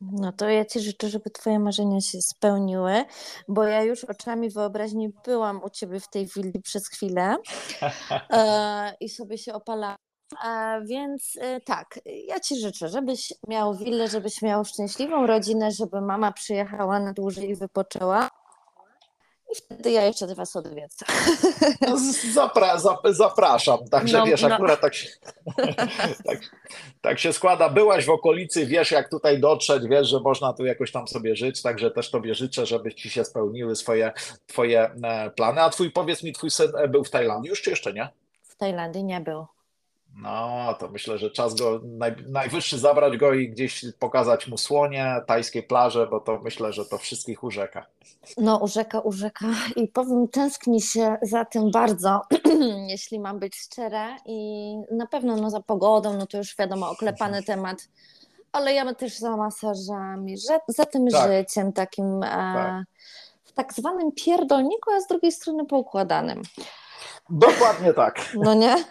No to ja Ci życzę, żeby Twoje marzenia się spełniły, bo ja już oczami wyobraźni byłam u Ciebie w tej willi przez chwilę e, i sobie się opalałam. A więc e, tak, ja Ci życzę, żebyś miał willę, żebyś miał szczęśliwą rodzinę, żeby mama przyjechała na dłużej i wypoczęła. I wtedy ja jeszcze Was odwiedzę. No, Zapra, zap, zapraszam, także No, wiesz, no. akurat tak się, tak, tak się składa. Byłaś w okolicy, wiesz jak tutaj dotrzeć, wiesz, że można tu jakoś tam sobie żyć, także też Tobie życzę, żeby Ci się spełniły swoje Twoje e, plany. A Twój, powiedz mi, Twój syn e, był w Tajlandii już, czy jeszcze nie? W Tajlandii nie był. No, to myślę, że czas go, naj, najwyższy zabrać go i gdzieś pokazać mu słonie, tajskie plaże, bo to myślę, że to wszystkich urzeka. No, urzeka, urzeka. I powiem, tęskni się za tym bardzo, jeśli mam być szczera. I na pewno no, za pogodą, no to już wiadomo, oklepany temat. Ale ja też za masażami, że, za tym Tak. życiem takim e, Tak. w tak zwanym pierdolniku, a z drugiej strony poukładanym. Dokładnie tak. No nie?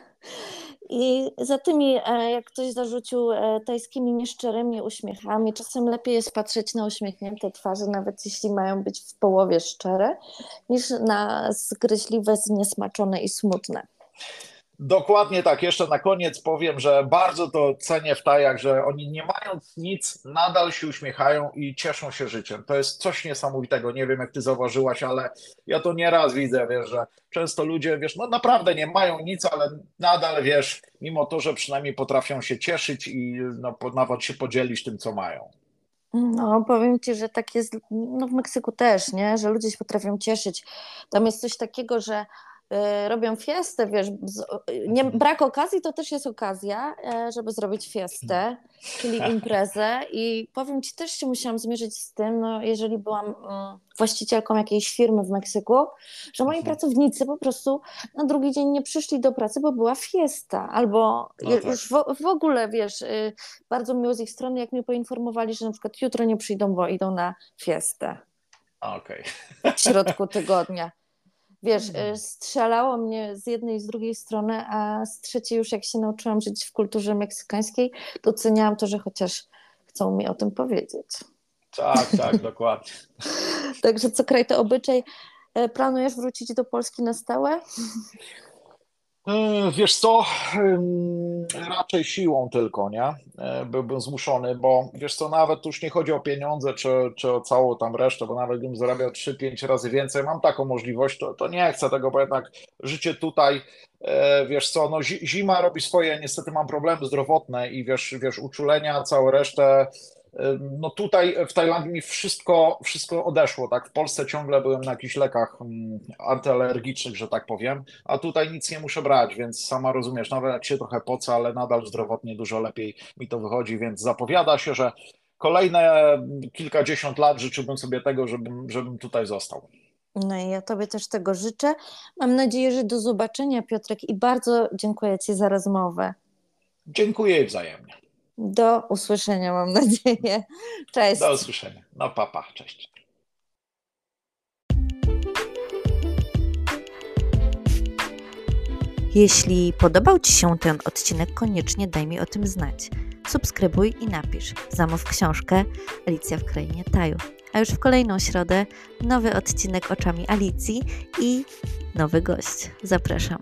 I za tymi, e, jak ktoś zarzucił e, tajskimi nieszczerymi uśmiechami, czasem lepiej jest patrzeć na uśmiechnięte twarze, nawet jeśli mają być w połowie szczere, niż na zgryźliwe, zniesmaczone i smutne. Dokładnie tak. Jeszcze na koniec powiem, że bardzo to cenię w Tajach, że oni nie mając nic, nadal się uśmiechają i cieszą się życiem. To jest coś niesamowitego. Nie wiem, jak ty zauważyłaś, ale ja to nieraz widzę, wiesz, że często ludzie, wiesz, no naprawdę nie mają nic, ale nadal, wiesz, mimo to, że przynajmniej potrafią się cieszyć i no, nawet się podzielić tym, co mają. No, powiem ci, że tak jest no w Meksyku też, nie? Że ludzie się potrafią cieszyć. Tam jest coś takiego, że robią fiestę, wiesz, z, nie, brak okazji to też jest okazja, e, żeby zrobić fiestę, czyli imprezę i powiem ci, też się musiałam zmierzyć z tym, no, jeżeli byłam mm, właścicielką jakiejś firmy w Meksyku, że moi Mhm. pracownicy po prostu na drugi dzień nie przyszli do pracy, bo była fiesta, albo No tak. już w, w ogóle, wiesz, y, bardzo miło z ich strony, jak mnie poinformowali, że na przykład jutro nie przyjdą, bo idą na fiestę. Okej. w środku tygodnia. Wiesz, Mhm. y, strzelało mnie z jednej i z drugiej strony, a z trzeciej już jak się nauczyłam żyć w kulturze meksykańskiej, doceniałam to, że chociaż chcą mi o tym powiedzieć. Tak, tak, dokładnie. Także co kraj to obyczaj. E, Planujesz wrócić do Polski na stałe? E, Wiesz co, raczej siłą tylko, nie? E, Byłbym zmuszony, bo wiesz co, nawet tu już nie chodzi o pieniądze, czy, czy o całą tam resztę, bo nawet gdybym zarabiał 3-5 razy więcej, mam taką możliwość, to, to nie chcę tego, bo jednak życie tutaj, e, wiesz co, no zi- zima robi swoje, niestety mam problemy zdrowotne i wiesz, wiesz, uczulenia, całą resztę, No tutaj w Tajlandii mi wszystko, wszystko odeszło, tak? W Polsce ciągle byłem na jakichś lekach antyalergicznych, że tak powiem, a tutaj nic nie muszę brać, więc sama rozumiesz, nawet jak się trochę poca, ale nadal zdrowotnie dużo lepiej mi to wychodzi, więc zapowiada się, że kolejne kilkadziesiąt lat życzyłbym sobie tego, żebym, żebym tutaj został. No i ja Tobie też tego życzę. Mam nadzieję, że do zobaczenia, Piotrek, i bardzo dziękuję Ci za rozmowę. Dziękuję wzajemnie. Do usłyszenia, mam nadzieję. Cześć. Do usłyszenia. No papa, cześć. Jeśli podobał Ci się ten odcinek, koniecznie daj mi o tym znać. Subskrybuj i napisz. Zamów książkę Alicja w Krainie Taju. A już w kolejną środę nowy odcinek oczami Alicji i nowy gość. Zapraszam.